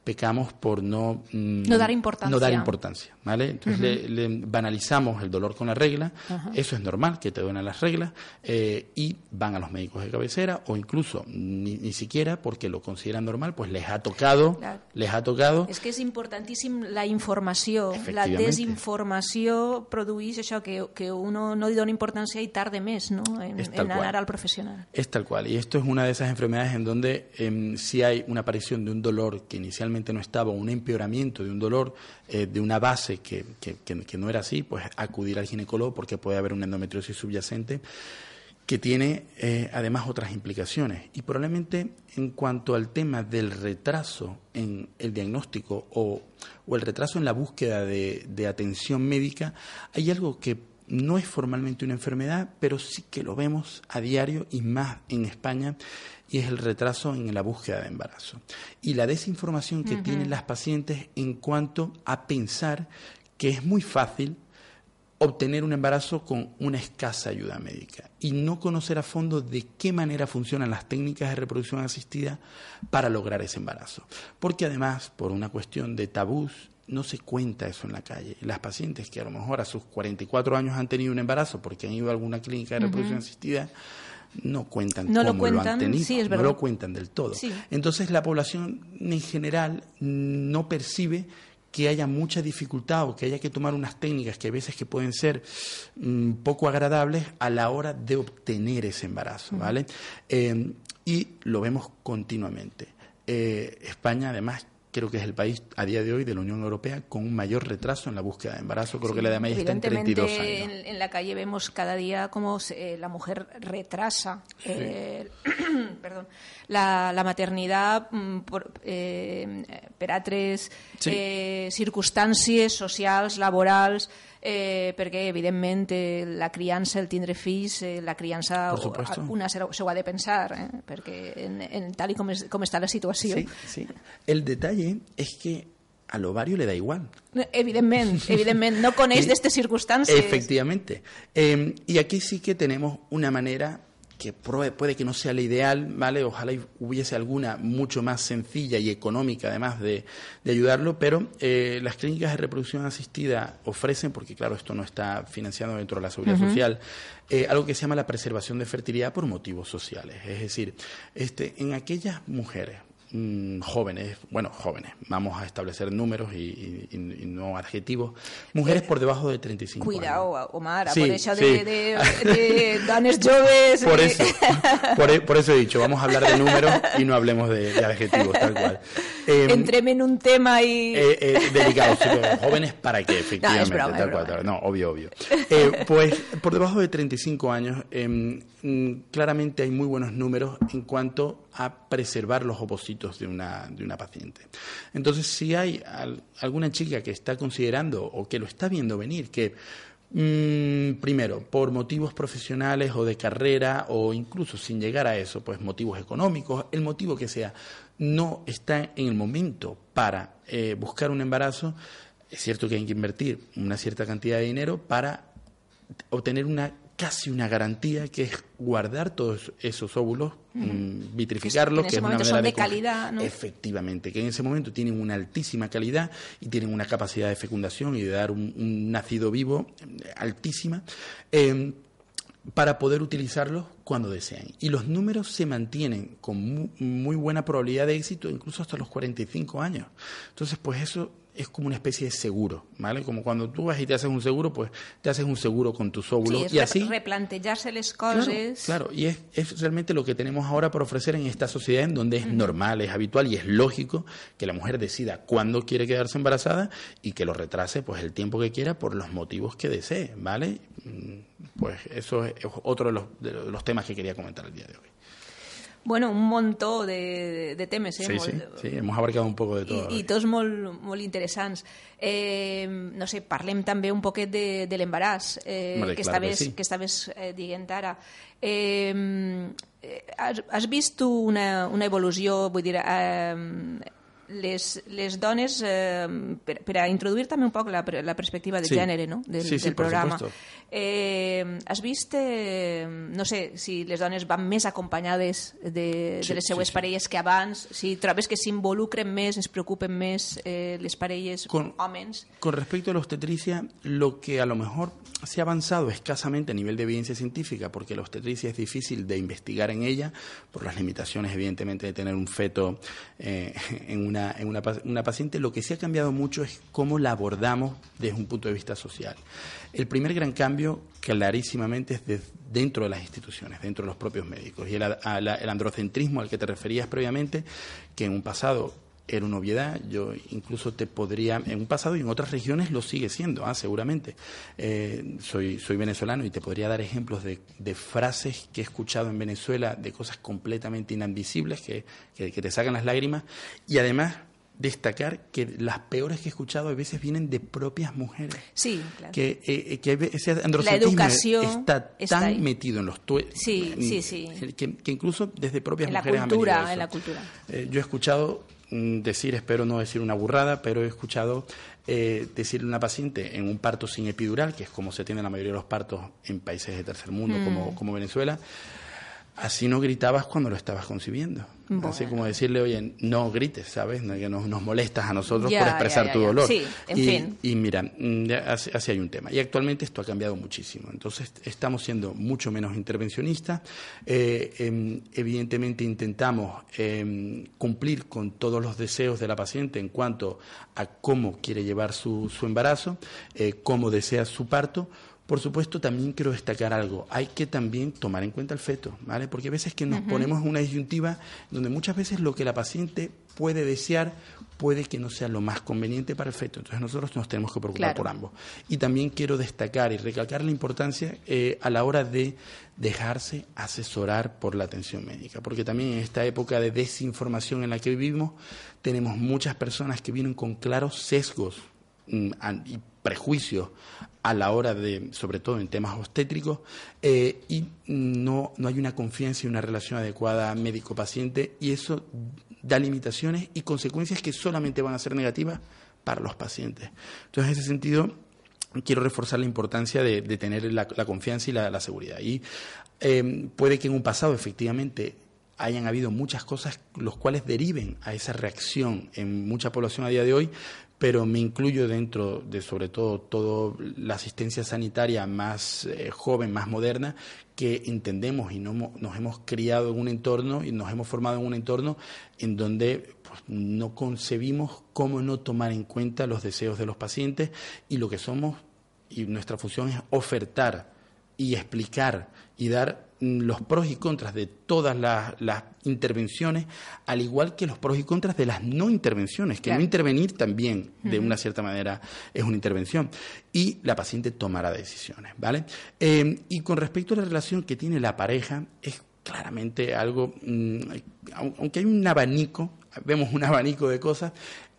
[SPEAKER 6] pecamos por no,
[SPEAKER 5] mm, no dar importancia.
[SPEAKER 6] No dar importancia, ¿vale? Entonces le, banalizamos el dolor con la regla, eso es normal, que te duelen las reglas, eh, y van a los médicos de cabecera, o incluso ni, siquiera porque lo consideran normal, pues les ha tocado, les ha tocado...
[SPEAKER 5] Es que es importantísimo la información, la desinformación produce eso que, que uno no dona importancia y tarde mes, ¿no?, en, en al profesional.
[SPEAKER 6] Es tal cual, y esto es una de esas enfermedades en donde em, si hay una aparición de un dolor que inicialmente no estaba, un empeoramiento de un dolor eh, de una base que, que, no era así, pues acudir al ginecólogo porque puede haber una endometriosis subyacente que tiene eh, además otras implicaciones. Y probablemente en cuanto al tema del retraso en el diagnóstico o, o el retraso en la búsqueda de, de atención médica, hay algo que no es formalmente una enfermedad, pero sí que lo vemos a diario y más en España, y es el retraso en la búsqueda de embarazo. Y la desinformación que tienen las pacientes en cuanto a pensar que es muy fácil obtener un embarazo con una escasa ayuda médica y no conocer a fondo de qué manera funcionan las técnicas de reproducción asistida para lograr ese embarazo. Porque además, por una cuestión de tabús no se cuenta eso en la calle. Las pacientes que a lo mejor a sus 44 años han tenido un embarazo porque han ido a alguna clínica de reproducción asistida, no cuentan
[SPEAKER 5] No lo
[SPEAKER 6] cómo lo, han tenido,
[SPEAKER 5] sí, es
[SPEAKER 6] no lo cuentan del todo.
[SPEAKER 5] Sí.
[SPEAKER 6] Entonces la población en general no percibe que haya mucha dificultad o que haya que tomar unas técnicas que a veces que pueden ser mm, poco agradables a la hora de obtener ese embarazo, ¿vale? Eh, y lo vemos continuamente. Eh, España, además, creo que es el país a día de hoy de la Unión Europea con un mayor retraso en la búsqueda de embarazo. Creo que la de media está en
[SPEAKER 5] Evidentemente,
[SPEAKER 6] 32 años.
[SPEAKER 5] En, en la calle vemos cada día cómo se- eh, la mujer retrasa eh, perdón, la, la maternidad mm, por, eh, per altres
[SPEAKER 6] Sí.
[SPEAKER 5] eh, circumstàncies socials, laborals, eh, perquè, evidentment, eh, la criança, el tindre fills, eh, la criança una se, se ho ha de pensar, eh, perquè en, en tal i com, és, com està la situació.
[SPEAKER 6] Sí, sí. El detalle es que al ovario le da igual.
[SPEAKER 5] Evidentment, evidentment, no coneix
[SPEAKER 6] Y-
[SPEAKER 5] d'aquestes circumstàncies.
[SPEAKER 6] Efectivamente. Eh, y aquí sí que tenemos una manera que puede que no sea la ideal, ¿vale? Ojalá hubiese alguna mucho más sencilla y económica, además de, de ayudarlo, pero eh, las clínicas de reproducción asistida ofrecen, porque claro, esto no está financiado dentro de la seguridad social, eh, algo que se llama la preservación de fertilidad por motivos sociales. Es decir, este, en aquellas mujeres mm, jóvenes, bueno, jóvenes, vamos a establecer números y, y- no adjetivos, mujeres por debajo de 35
[SPEAKER 5] Cuidao,
[SPEAKER 6] años.
[SPEAKER 5] Omar,
[SPEAKER 6] Sí,
[SPEAKER 5] por això
[SPEAKER 6] sí.
[SPEAKER 5] de, de, de dones joves...
[SPEAKER 6] Por eso, por, e- por eso he dicho, vamos a hablar de números y no hablemos de, de adjetivos, tal cual. Eh,
[SPEAKER 5] Entrem en un tema y...
[SPEAKER 6] eh, eh, pero jóvenes para qué, efectivamente,
[SPEAKER 5] broma, es
[SPEAKER 6] tal cual,
[SPEAKER 5] broma.
[SPEAKER 6] tal- no, obvio, obvio. Eh, pues por debajo de 35 años, em, mm, claramente hay muy buenos números en cuanto a preservar los ovocitos de una, de una paciente. Entonces, si hay al- alguna chica que está considerando o que lo está viendo venir, que mm, primero, por motivos profesionales o de carrera o incluso sin llegar a eso, pues motivos económicos, el motivo que sea, no está en el momento para eh, buscar un embarazo, es cierto que hay que invertir una cierta cantidad de dinero para obtener una casi una garantía que es guardar todos esos óvulos, mm, vitrificarlos,
[SPEAKER 5] Que en
[SPEAKER 6] que
[SPEAKER 5] ese
[SPEAKER 6] es una manera
[SPEAKER 5] son de calidad, ¿no?
[SPEAKER 6] Efectivamente, que en ese momento tienen una altísima calidad y tienen una capacidad de fecundación y de dar un, un nacido vivo eh, altísima. eh, para poder utilizarlos cuando deseen. Y los números se mantienen con mu- muy, buena probabilidad de éxito, incluso hasta los 45 años. Entonces, pues eso es como una especie de seguro, ¿vale? Como cuando tú vas y te haces un seguro, pues te haces un seguro con tus óvulos
[SPEAKER 5] Sí,
[SPEAKER 6] y así...
[SPEAKER 5] rep- replantejar-se les
[SPEAKER 6] Claro, y es, es realmente lo que tenemos ahora por ofrecer en esta sociedad en donde es normal, es habitual y es lógico que la mujer decida cuándo quiere quedarse embarazada y que lo retrase pues el tiempo que quiera por los motivos que desee, ¿vale? Mm, Pues eso es otro de los, de los temas que quería comentar el día de hoy.
[SPEAKER 5] Bueno, un muntó de, de temes, eh?
[SPEAKER 6] Sí, sí,
[SPEAKER 5] molt-
[SPEAKER 6] sí, hemos abarcado un poco de todo.
[SPEAKER 5] I, i tots molt, molt interessants. Eh, no sé, parlem també un poquet de, de l'embaràs eh,
[SPEAKER 6] Hombre,
[SPEAKER 5] que,
[SPEAKER 6] claro que
[SPEAKER 5] estaves,
[SPEAKER 6] sí.
[SPEAKER 5] que estaves eh, dient ara. Eh, eh, has, has vist tu una, una evolució, vull dir, eh, les, les dones, eh, per, per a introduir també un poc la, la perspectiva de
[SPEAKER 6] Sí.
[SPEAKER 5] gènere no? del,
[SPEAKER 6] Sí, sí,
[SPEAKER 5] del programa. Eh, has vist, eh, no sé, si les dones van més acompanyades de,
[SPEAKER 6] Sí,
[SPEAKER 5] de les
[SPEAKER 6] sí,
[SPEAKER 5] seues
[SPEAKER 6] sí.
[SPEAKER 5] parelles que abans, si trobes que s'involucren més, es preocupen més eh, les parelles
[SPEAKER 6] Con-
[SPEAKER 5] homes.
[SPEAKER 6] Con respecto a la obstetricia, lo que a lo mejor se ha avanzado escasamente a nivel de evidencia científica, porque la obstetricia es difícil de investigar en ella, por las limitaciones, evidentemente, de tener un feto eh, en, una, en una, una paciente, lo que sí ha cambiado mucho es cómo la abordamos desde un punto de vista social. El primer gran cambio, clarísimamente, es de- dentro de las instituciones, dentro de los propios médicos. Y el, el androcentrismo al que te referías previamente, que en un pasado era una obviedad. Yo incluso te podría, en un pasado y en otras regiones lo sigue siendo, ah, seguramente. Eh, soy, soy venezolano y te podría dar ejemplos de, de frases que he escuchado en Venezuela, de cosas completamente inadmisibles que, que, que te sacan las lágrimas. Y además destacar que las peores que he escuchado a veces vienen de propias mujeres.
[SPEAKER 5] Sí, claro.
[SPEAKER 6] Que, eh, que ese androcentrismo
[SPEAKER 5] educación
[SPEAKER 6] está
[SPEAKER 5] está
[SPEAKER 6] tan
[SPEAKER 5] ahí.
[SPEAKER 6] metido en los tue-
[SPEAKER 5] Sí, sí, sí.
[SPEAKER 6] Que, que incluso desde propias
[SPEAKER 5] En la
[SPEAKER 6] mujeres han venido
[SPEAKER 5] cultura,
[SPEAKER 6] eso.
[SPEAKER 5] en la cultura.
[SPEAKER 6] Eh, yo he escuchado decir, espero no decir una burrada, pero he escuchado eh, decirle a una paciente en un parto sin epidural, que es como se tiene la mayoría de los partos en países de tercer mundo como, como Venezuela, Así no gritabas cuando lo estabas concibiendo. Así como decirle, oye, no grites, ¿sabes? No, que nos, molestas a nosotros por expresar tu dolor.
[SPEAKER 5] Sí, en
[SPEAKER 6] y,
[SPEAKER 5] fin.
[SPEAKER 6] y mira, mm, así, hay un tema. Y actualmente esto ha cambiado muchísimo. Entonces estamos siendo mucho menos intervencionistas. Eh, em, evidentemente intentamos em, cumplir con todos los deseos de la paciente en cuanto a cómo quiere llevar su, su embarazo, eh, cómo desea su parto por supuesto, también quiero destacar algo. Hay que también tomar en cuenta el feto, ¿vale? Porque a veces que nos ponemos en una disyuntiva donde muchas veces lo que la paciente puede desear puede que no sea lo más conveniente para el feto. Entonces nosotros nos tenemos que preocupar por ambos. Y también quiero destacar y recalcar la importancia eh, a la hora de dejarse asesorar por la atención médica. Porque también en esta época de desinformación en la que vivimos, tenemos muchas personas que vienen con claros sesgos mm, y prejuicios a la hora de, sobre todo en temas obstétricos, eh, y no, no hay una confianza y una relación adecuada médico-paciente, y eso da limitaciones y consecuencias que solamente van a ser negativas para los pacientes. Entonces, en ese sentido, quiero reforzar la importancia de, tener la, confianza y la, seguridad. Y eh, puede que en un pasado, efectivamente, hayan habido muchas cosas los cuales deriven a esa reacción en mucha población a día de hoy, pero me incluyo dentro de sobre todo toda la asistencia sanitaria más eh, joven, más moderna, que entendemos y no, nos hemos criado en un entorno y nos hemos formado en un entorno en donde pues, no concebimos cómo no tomar en cuenta los deseos de los pacientes y lo que somos y nuestra función es ofertar y explicar y dar los pros y contras de todas las, intervenciones, al igual que los pros y contras de las no intervenciones, que no intervenir también, de una cierta manera, es una intervención. Y la paciente tomará decisiones, ¿vale? Eh, y con respecto a la relación que tiene la pareja, es claramente algo, mm, aunque hay un abanico, vemos un abanico de cosas,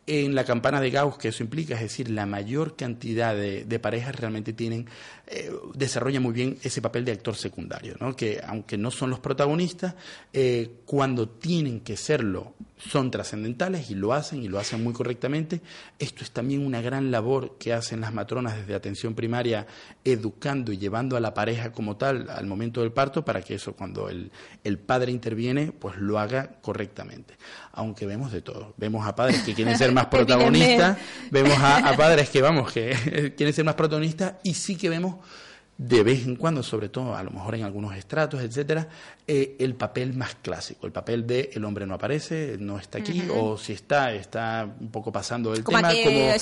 [SPEAKER 6] en la campana de Gauss que eso implica, es decir, la mayor cantidad de, parejas realmente tienen, eh, desarrollan muy bien ese papel de actor secundario, ¿no? que aunque no son los protagonistas, eh, cuando tienen que serlo son trascendentales y lo hacen y lo hacen muy correctamente. Esto es también una gran labor que hacen las matronas desde atención primaria, educando y llevando a la pareja como tal al momento del parto para que eso cuando el, padre interviene, pues lo haga correctamente. Aunque vemos de todo. Vemos a padres que quieren ser más protagonistas, vemos a, a padres que, vamos, que quieren ser más protagonistas y sí que vemos de vez en cuando, sobre todo a lo mejor en algunos estratos, etcétera, eh, el papel más clásico, el papel de el hombre no aparece, no está aquí, o si está, está un poco pasando el tema, como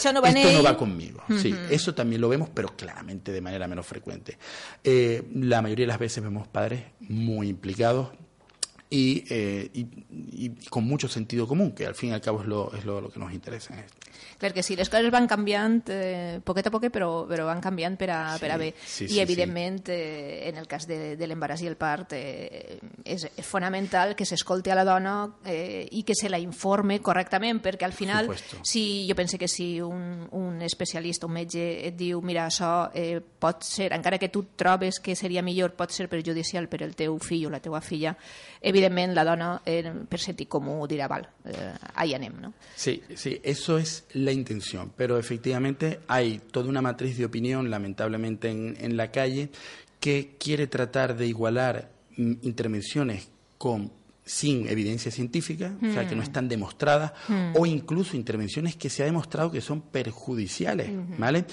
[SPEAKER 6] esto no va conmigo. Sí, eso también lo vemos, pero claramente de manera menos frecuente. Eh, la mayoría de las veces vemos padres muy implicados, eh, y, y, con mucho sentido común, que al fin y al cabo es lo, es lo, que nos interesa en esto.
[SPEAKER 5] Que sí, les coses van canviant eh, poquet a poquet, però, però van canviant per a, sí, per a bé. Sí, I, evidentment, sí. Eh, en el cas de, de l'embaràs i el part, eh, és, és fonamental que s'escolti a la dona eh, i que se la informe correctament, perquè al final, si jo penso que si un, un especialista, un metge, et diu, mira, això eh, pot ser, encara que tu trobes que seria millor, pot ser perjudicial per al teu fill o la teua filla, evidentment la dona, eh, per sentit comú, dirà, val, eh, ahí anem, no?
[SPEAKER 6] Sí, sí, eso es la intención, pero efectivamente hay toda una matriz de opinión, lamentablemente, en, la calle que quiere tratar de igualar mm, intervenciones con sin evidencia científica, o sea, que no mm. están demostradas, mm. o incluso intervenciones que se ha demostrado que son perjudiciales, ¿vale?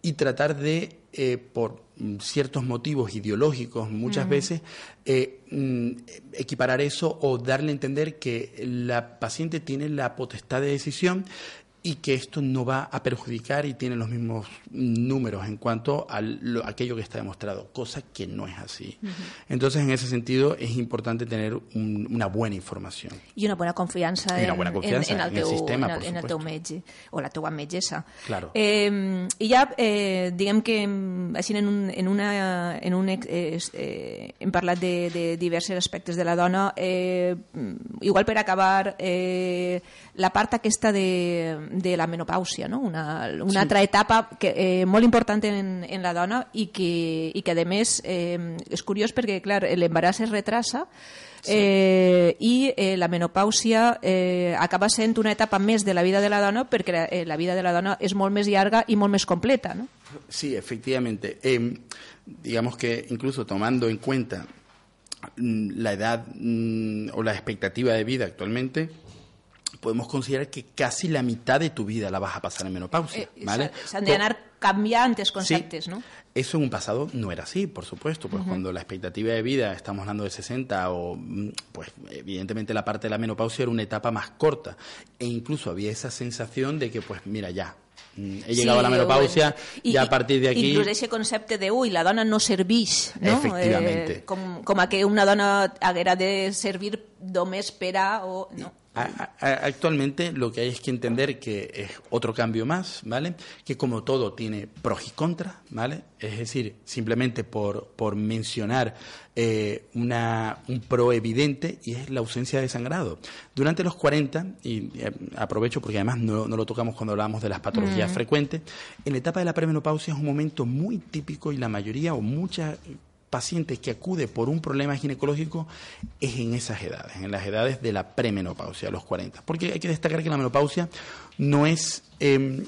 [SPEAKER 6] Y tratar de, eh, por ciertos motivos ideológicos muchas veces, eh, mm, equiparar eso o darle a entender que la paciente tiene la potestad de decisión y que esto no va a perjudicar y tiene los mismos números en cuanto a aquello que está demostrado, cosa que no es así. Entonces, en ese sentido, es importante tener una buena información.
[SPEAKER 5] Y una buena confianza,
[SPEAKER 6] en, una confianza en, el, sistema, en,
[SPEAKER 5] el, teu metge o la teua metgessa.
[SPEAKER 6] Claro.
[SPEAKER 5] Eh, I ja, eh, diguem que així en un, en una, en un, eh, eh, hem parlat de, de diversos aspectes de la dona, eh, igual per acabar, eh, la part aquesta de, de la menopàusia, no? una, una sí. altra etapa que, eh, molt important en, en la dona i que, i que a més eh, és curiós perquè clar, l'embaràs es retrasa Sí. Eh, i eh, la menopàusia eh, acaba sent una etapa més de la vida de la dona perquè la, eh, la vida de la dona és molt més llarga i molt més completa, ¿no?
[SPEAKER 6] Sí, efectivamente. Eh, digamos que incluso tomando en cuenta mm, la edad mm, o la expectativa de vida actualmente podemos considerar que casi la mitad de tu vida la vas a pasar en menopausia.
[SPEAKER 5] Eh,
[SPEAKER 6] ¿vale?
[SPEAKER 5] Canviant els conceptes,
[SPEAKER 6] Sí.
[SPEAKER 5] no?
[SPEAKER 6] Eso en un pasado no era así, por supuesto, pues cuando la expectativa de vida, estamos hablando de 60 o, mm, pues evidentemente la parte de la menopausia era una etapa más corta e incluso había esa sensación de que, pues mira, ya, mm, he llegado a la
[SPEAKER 5] Sí,
[SPEAKER 6] menopausia,
[SPEAKER 5] bueno, i-
[SPEAKER 6] ya a partir de aquí...
[SPEAKER 5] Inclús aquest concepte de, ui, la dona no serveix, no?
[SPEAKER 6] Efectivamente.
[SPEAKER 5] Eh, com, com a que una dona haguera de servir només per a... O, no.
[SPEAKER 6] A- a- Actualmente lo que hay es que entender que es otro cambio más, ¿vale? Que como todo tiene pros y contras, ¿vale? Es decir, simplemente por, por mencionar eh, una, un pro evidente y es la ausencia de sangrado. Durante los 40, y eh, aprovecho porque además no, no lo tocamos cuando hablamos de las patologías frecuentes, en la etapa de la premenopausia es un momento muy típico y la mayoría o muchas pacientes que acude por un problema ginecológico es en esas edades, en las edades de la premenopausia, los 40. Porque hay que destacar que la menopausia no es, eh,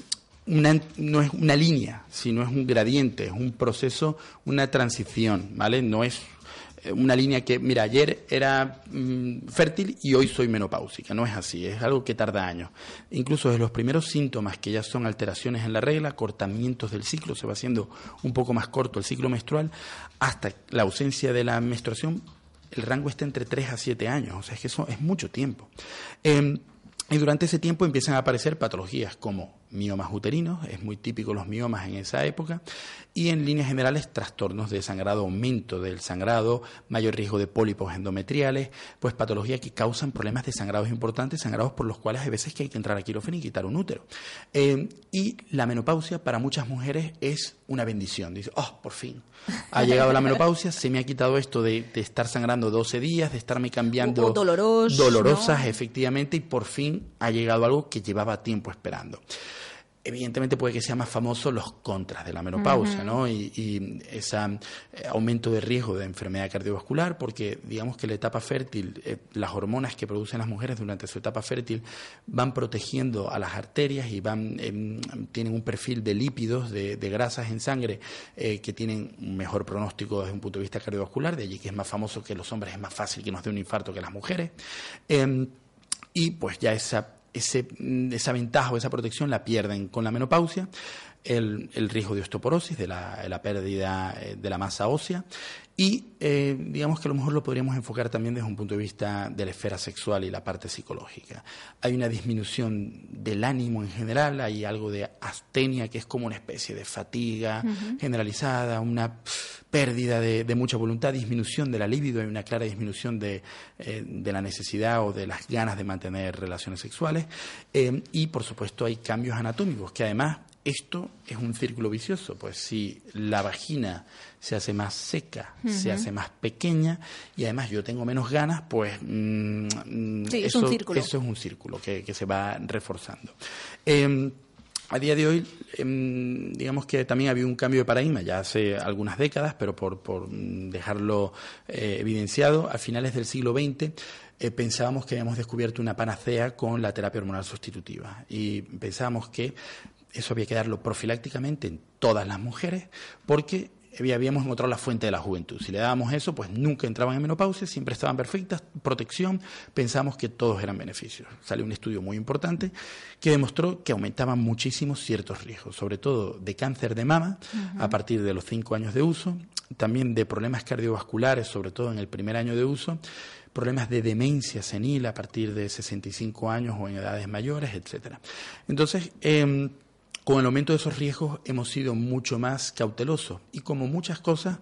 [SPEAKER 6] una, no es una línea, sino es un gradiente, es un proceso, una transición, ¿vale? No es una línea que, mira, ayer era mm, fértil y hoy soy menopáusica. No es así, es algo que tarda años. Incluso desde los primeros síntomas, que ya son alteraciones en la regla, cortamientos del ciclo, se va haciendo un poco más corto el ciclo menstrual, hasta la ausencia de la menstruación, el rango está entre 3 a 7 años. O sea, es que eso es mucho tiempo. Eh, y durante ese tiempo empiezan a aparecer patologías como miomas uterinos, es muy típico los miomas en esa época, y en líneas generales trastornos de sangrado, aumento del sangrado, mayor riesgo de pólipos endometriales, pues patologías que causan problemas de sangrados importantes, sangrados por los cuales hay veces que hay que entrar a quirófano y quitar un útero. Eh, y la menopausia para muchas mujeres es una bendición. Dice, oh, por fin, ha llegado la menopausia, se me ha quitado esto de, de estar sangrando 12 días, de estarme cambiando...
[SPEAKER 5] O doloros,
[SPEAKER 6] Dolorosas,
[SPEAKER 5] ¿no?
[SPEAKER 6] efectivamente, y por fin ha llegado algo que llevaba tiempo esperando. Evidentemente puede que sea más famoso los contras de la menopausia, ¿no? Y, y ese aumento de riesgo de enfermedad cardiovascular, porque digamos que la etapa fértil, eh, las hormonas que producen las mujeres durante su etapa fértil van protegiendo a las arterias y van em, tienen un perfil de lípidos, de, de grasas en sangre eh, que tienen un mejor pronóstico desde un punto de vista cardiovascular, de allí que es más famoso que los hombres es más fácil que nos dé un infarto que las mujeres. Em, y pues ya esa, ese, mm, esa ventaja o esa protección la pierden con la menopausia, el, el riesgo de osteoporosis, de la, la pérdida eh, de la masa ósea y eh, digamos que a lo mejor lo podríamos enfocar también desde un punto de vista de la esfera sexual y la parte psicológica. Hay una disminución del ánimo en general, hay algo de astenia que es como una especie de fatiga generalizada, una pérdida de, de mucha voluntad, disminución de la libido, hay una clara disminución de, eh, de la necesidad o de las ganas de mantener relaciones sexuales eh, y por supuesto hay cambios anatómicos que además esto es un círculo vicioso, pues si la vagina se hace más seca, se hace más pequeña y además yo tengo menos ganas, pues mm,
[SPEAKER 5] Sí, es
[SPEAKER 6] eso,
[SPEAKER 5] un círculo.
[SPEAKER 6] eso es un círculo que, que se va reforzando. Eh, a día de hoy, em, digamos que también ha habido un cambio de paradigma, ya hace algunas décadas, pero por, por dejarlo eh, evidenciado, a finales del siglo XX eh, pensábamos que habíamos descubierto una panacea con la terapia hormonal sustitutiva y pensábamos que eso había que darlo profilácticamente en todas las mujeres porque había- habíamos encontrado la fuente de la juventud. Si le dábamos eso, pues nunca entraban en menopausia, siempre estaban perfectas, protección, pensamos que todos eran beneficios. Salió un estudio muy importante que demostró que aumentaban muchísimo ciertos riesgos, sobre todo de cáncer de mama a partir de los cinco años de uso, también de problemas cardiovasculares, sobre todo en el primer año de uso, problemas de demencia senil a partir de 65 años o en edades mayores, etcétera. Entonces, em, con el aumento de esos riesgos hemos sido mucho más cautelosos y como muchas cosas,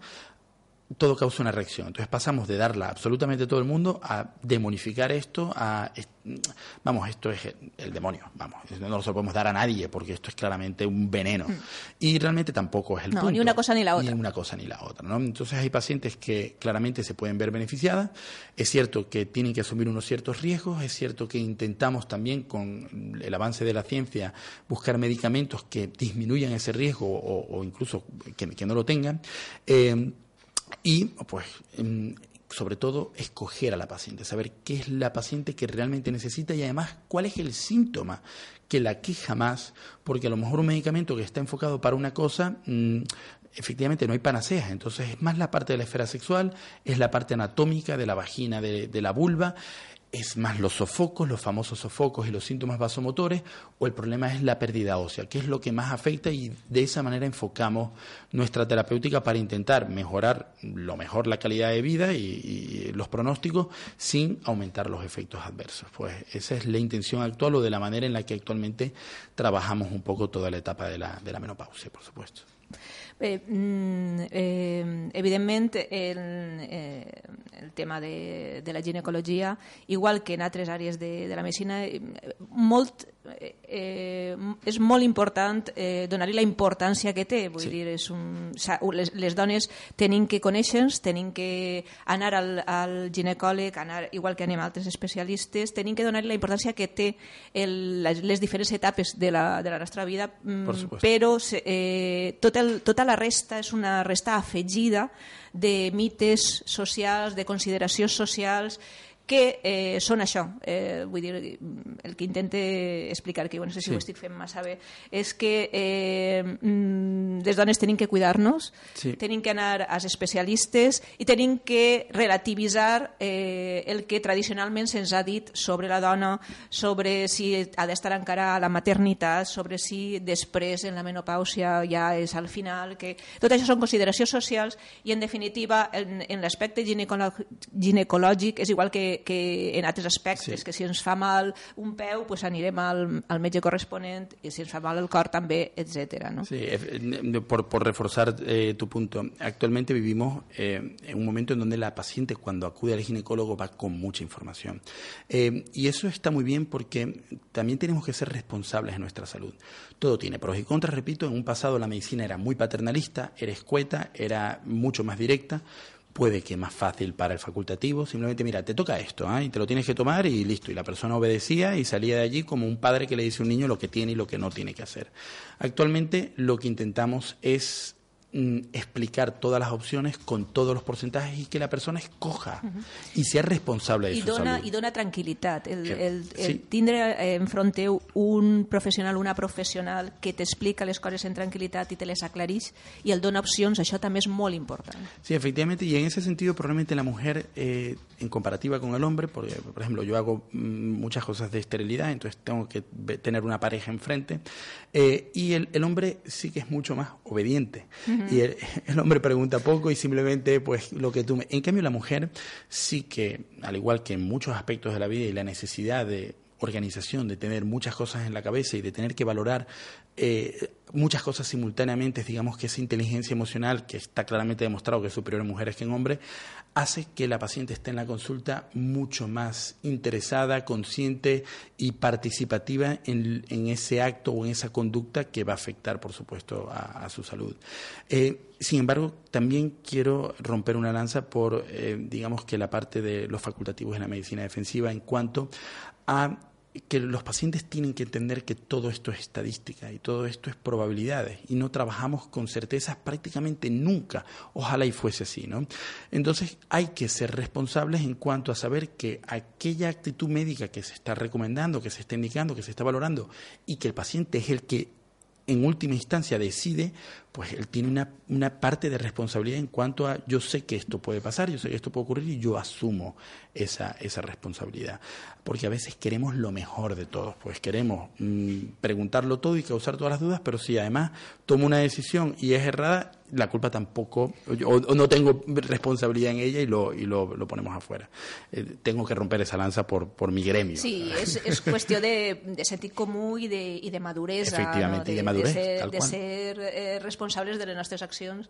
[SPEAKER 6] todo causa una reacción. Entonces pasamos de darla a absolutamente todo el mundo a demonificar esto, a vamos, esto es el, demonio, vamos, no lo podemos dar a nadie porque esto es claramente un veneno. Y realmente tampoco es el.
[SPEAKER 5] No,
[SPEAKER 6] punto.
[SPEAKER 5] ni una cosa ni la otra.
[SPEAKER 6] Ni una cosa ni la otra, ¿no? Entonces hay pacientes que claramente se pueden ver beneficiadas. Es cierto que tienen que asumir unos ciertos riesgos. Es cierto que intentamos también con el avance de la ciencia buscar medicamentos que disminuyan ese riesgo o, o incluso que, que no lo tengan. Eh, y pues em, sobre todo, escoger a la paciente, saber qué es la paciente que realmente necesita y además cuál es el síntoma que la queja más, porque a lo mejor un medicamento que está enfocado para una cosa, mm, efectivamente no hay panaceas, entonces es más la parte de la esfera sexual, es la parte anatómica de la vagina, de, de la vulva, es más los sofocos, los famosos sofocos y los síntomas vasomotores, o el problema es la pérdida ósea, que es lo que más afecta y de esa manera enfocamos nuestra terapéutica para intentar mejorar lo mejor la calidad de vida y, los pronósticos sin aumentar los efectos adversos. Pues esa es la intención actual o de la manera en la que actualmente trabajamos un poco toda la etapa de la, de la menopausia, por supuesto.
[SPEAKER 5] Bé, mm, eh, evidentment, el, eh, el tema de, de la ginecologia, igual que en altres àrees de, de la medicina, eh, molt, eh, és molt important eh, donar-li la importància que té. Vull sí. dir, és un, les, les dones tenen que conèixer-nos, tenen que anar al, al ginecòleg, anar, igual que anem altres especialistes, tenen que donar-li la importància que té el, les, les diferents etapes de la, de la nostra vida, mm, però eh, tot el, tota la resta és una resta afegida de mites socials, de consideracions socials que eh, són això. Eh, vull dir, el que intente explicar, que no sé si sí. ho estic fent massa bé, és que eh, mm, les dones tenim que cuidar-nos, sí. tenim que anar als especialistes i tenim que relativitzar eh, el que tradicionalment se'ns ha dit sobre la dona, sobre si ha d'estar encara a la maternitat, sobre si després en la menopàusia ja és al final, que tot això són consideracions socials i en definitiva en, en l'aspecte ginecològic és igual que, que en altres aspectes, sí. que si ens fa mal un peu, pues anirem al, al metge corresponent, i si ens fa mal el cor també, etc. ¿no?
[SPEAKER 6] Sí, por, por reforzar eh, tu punto, actualmente vivimos eh, en un momento en donde la paciente cuando acude al ginecólogo va con mucha información. Eh, y eso está muy bien porque también tenemos que ser responsables de nuestra salud. Todo tiene pros y contras, repito, en un pasado la medicina era muy paternalista, era escueta, era mucho más directa, puede que más fácil para el facultativo, simplemente mira, te toca esto, ¿eh? y te lo tienes que tomar y listo. Y la persona obedecía y salía de allí como un padre que le dice a un niño lo que tiene y lo que no tiene que hacer. Actualmente lo que intentamos es explicar todas las opciones con todos los porcentajes y que la persona escoja uh -huh. y sea responsable de
[SPEAKER 5] I
[SPEAKER 6] su
[SPEAKER 5] dona,
[SPEAKER 6] salud.
[SPEAKER 5] I dona tranquil·litat. El, el, el sí. tindre eh, enfront teu un professional, una professional que t'explica les coses en tranquil·litat i te les aclarís i el dona opcions, això també és molt important.
[SPEAKER 6] Sí, efectivamente, y en ese sentido probablemente la mujer, eh, en comparativa con el hombre, porque por ejemplo yo hago mm, muchas cosas de esterilidad, entonces tengo que tener una pareja enfrente, eh, y el, el hombre sí que es mucho más obediente. Uh -huh y el, hombre pregunta poco y simplemente pues lo que tú me... En cambio la mujer sí que, al igual que en muchos aspectos de la vida y la necesidad de organización, de tener muchas cosas en la cabeza y de tener que valorar eh, muchas cosas simultáneamente, digamos que esa inteligencia emocional, que está claramente demostrado que es superior en mujeres que en hombres, hace que la paciente esté en la consulta mucho más interesada, consciente y participativa en, ese acto o en esa conducta que va a afectar, por supuesto, a, a su salud. Eh, sin embargo, también quiero romper una lanza por, eh, digamos que la parte de los facultativos en la medicina defensiva en cuanto a que los pacientes tienen que entender que todo esto es estadística y todo esto es probabilidades y no trabajamos con certezas prácticamente nunca. Ojalá y fuese así, ¿no? Entonces hay que ser responsables en cuanto a saber que aquella actitud médica que se está recomendando, que se está indicando, que se está valorando y que el paciente es el que en última instancia decide, pues él tiene una, una, parte de responsabilidad en cuanto a yo sé que esto puede pasar, yo sé que esto puede ocurrir y yo asumo esa, esa responsabilidad. Porque a veces queremos lo mejor de todos, pues queremos mmm, preguntarlo todo y causar todas las dudas, pero si además tomo una decisión y es errada, la culpa tampoco, o, o no tengo responsabilidad en ella y lo, y lo, lo ponemos afuera. Eh, tengo que romper esa lanza por, por mi gremio.
[SPEAKER 5] Sí, és, és qüestió de, de sentit comú i de, i de maduresa.
[SPEAKER 6] Efectivament,
[SPEAKER 5] no? de,
[SPEAKER 6] i de maduresa,
[SPEAKER 5] de ser, de eh, responsables de les nostres accions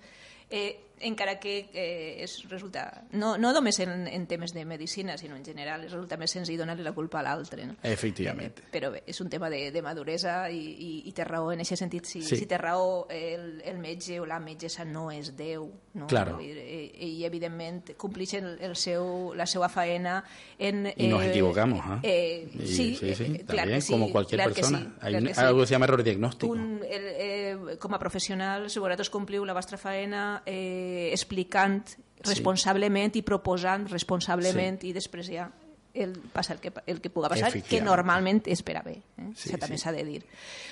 [SPEAKER 5] eh, encara que eh, és, resulta, no, no només en, en temes de medicina, sinó en general, resulta més senzill donar-li la culpa a l'altre. No?
[SPEAKER 6] Efectivament.
[SPEAKER 5] Eh, però bé, és un tema de, de maduresa i, i, i té raó en aquest sentit. Si,
[SPEAKER 6] Sí.
[SPEAKER 5] si té raó el, el metge o la metgessa no és Déu. No?
[SPEAKER 6] Claro.
[SPEAKER 5] Dir, eh, I, evidentment, complixen el, el seu, la seva faena en...
[SPEAKER 6] Y nos equivocamos, ¿ah?
[SPEAKER 5] Eh,
[SPEAKER 6] Y-
[SPEAKER 5] sí,
[SPEAKER 6] sí, sí,
[SPEAKER 5] eh, clar que sí,
[SPEAKER 6] como cualquier
[SPEAKER 5] clar que
[SPEAKER 6] persona.
[SPEAKER 5] sí,
[SPEAKER 6] Hay
[SPEAKER 5] clar
[SPEAKER 6] un-
[SPEAKER 5] que sí.
[SPEAKER 6] algo que se llama error diagnóstico.
[SPEAKER 5] Un, el, eh, com a professional, si vosaltres compliu la vostra faena eh, explicant responsablement i proposant responsablement sí. i després ja el, passa el que, el que puga passar, que normalment és per a bé. Eh? Sí, Això també s'ha sí. de dir.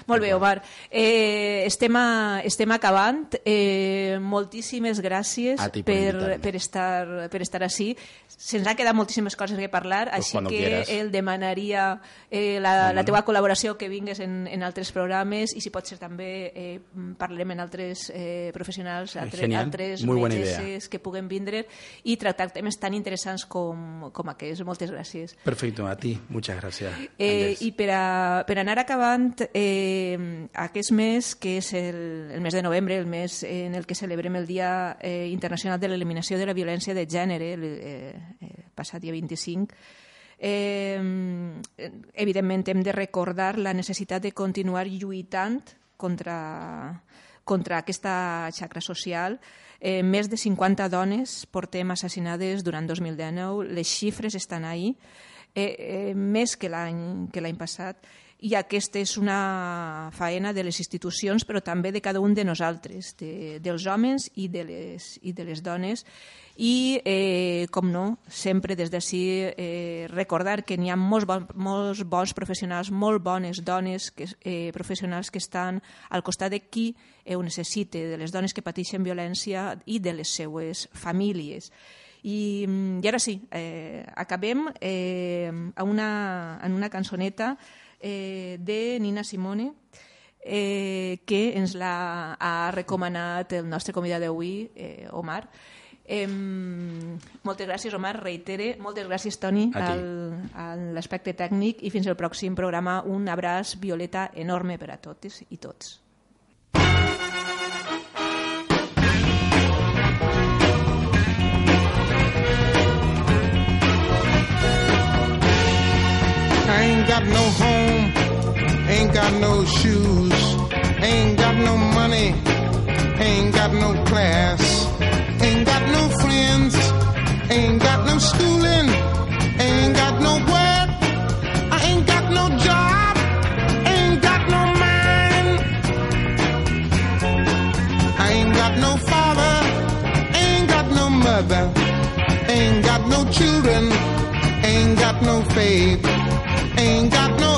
[SPEAKER 5] Molt bé, Omar. Eh, estem, a, estem acabant. Eh, moltíssimes gràcies per, per, per, estar, per estar així. Se'ns ha quedat moltíssimes coses que parlar, pues així que quieras. el demanaria eh, la, la teva col·laboració que vingues en, en altres programes i si pot ser també eh, parlarem en altres eh, professionals, altres, Genial. altres metgesses que puguen vindre i tractar temes tan interessants com, com aquests. Moltes gràcies gràcies.
[SPEAKER 6] Perfecte, a ti, muchas gràcies.
[SPEAKER 5] Eh, I per, a, per anar acabant, eh, aquest mes, que és el, el mes de novembre, el mes en el que celebrem el Dia eh, Internacional de l'Eliminació de la Violència de Gènere, el, eh, eh, passat dia 25, eh, evidentment hem de recordar la necessitat de continuar lluitant contra, contra aquesta xacra social, Eh, més de 50 dones portem assassinades durant 2019. Les xifres estan ahí, eh, eh, més que l'any passat i aquesta és una faena de les institucions però també de cada un de nosaltres, de, dels homes i de les, i de les dones i, eh, com no, sempre des d'ací eh, recordar que n'hi ha molts, bon, molts bons professionals, molt bones dones que, eh, professionals que estan al costat de qui eh, ho necessite, de les dones que pateixen violència i de les seues famílies. I, i ara sí, eh, acabem eh, a una, en una cançoneta eh, de Nina Simone, eh, que ens l'ha recomanat el nostre convidat d'avui, eh, Omar, Eh, moltes gràcies, Omar, reitere. Moltes gràcies, Toni, al, a l'aspecte tècnic i fins al pròxim programa. Un abraç violeta enorme per a totes i tots. I ain't got no home, ain't got no shoes, ain't got no money, ain't got no class. Ain't got no friends, ain't got no schooling, ain't got no work, I ain't got no job, ain't got no mind. I ain't got no father, ain't got no mother, ain't got no children, ain't got no faith, got no.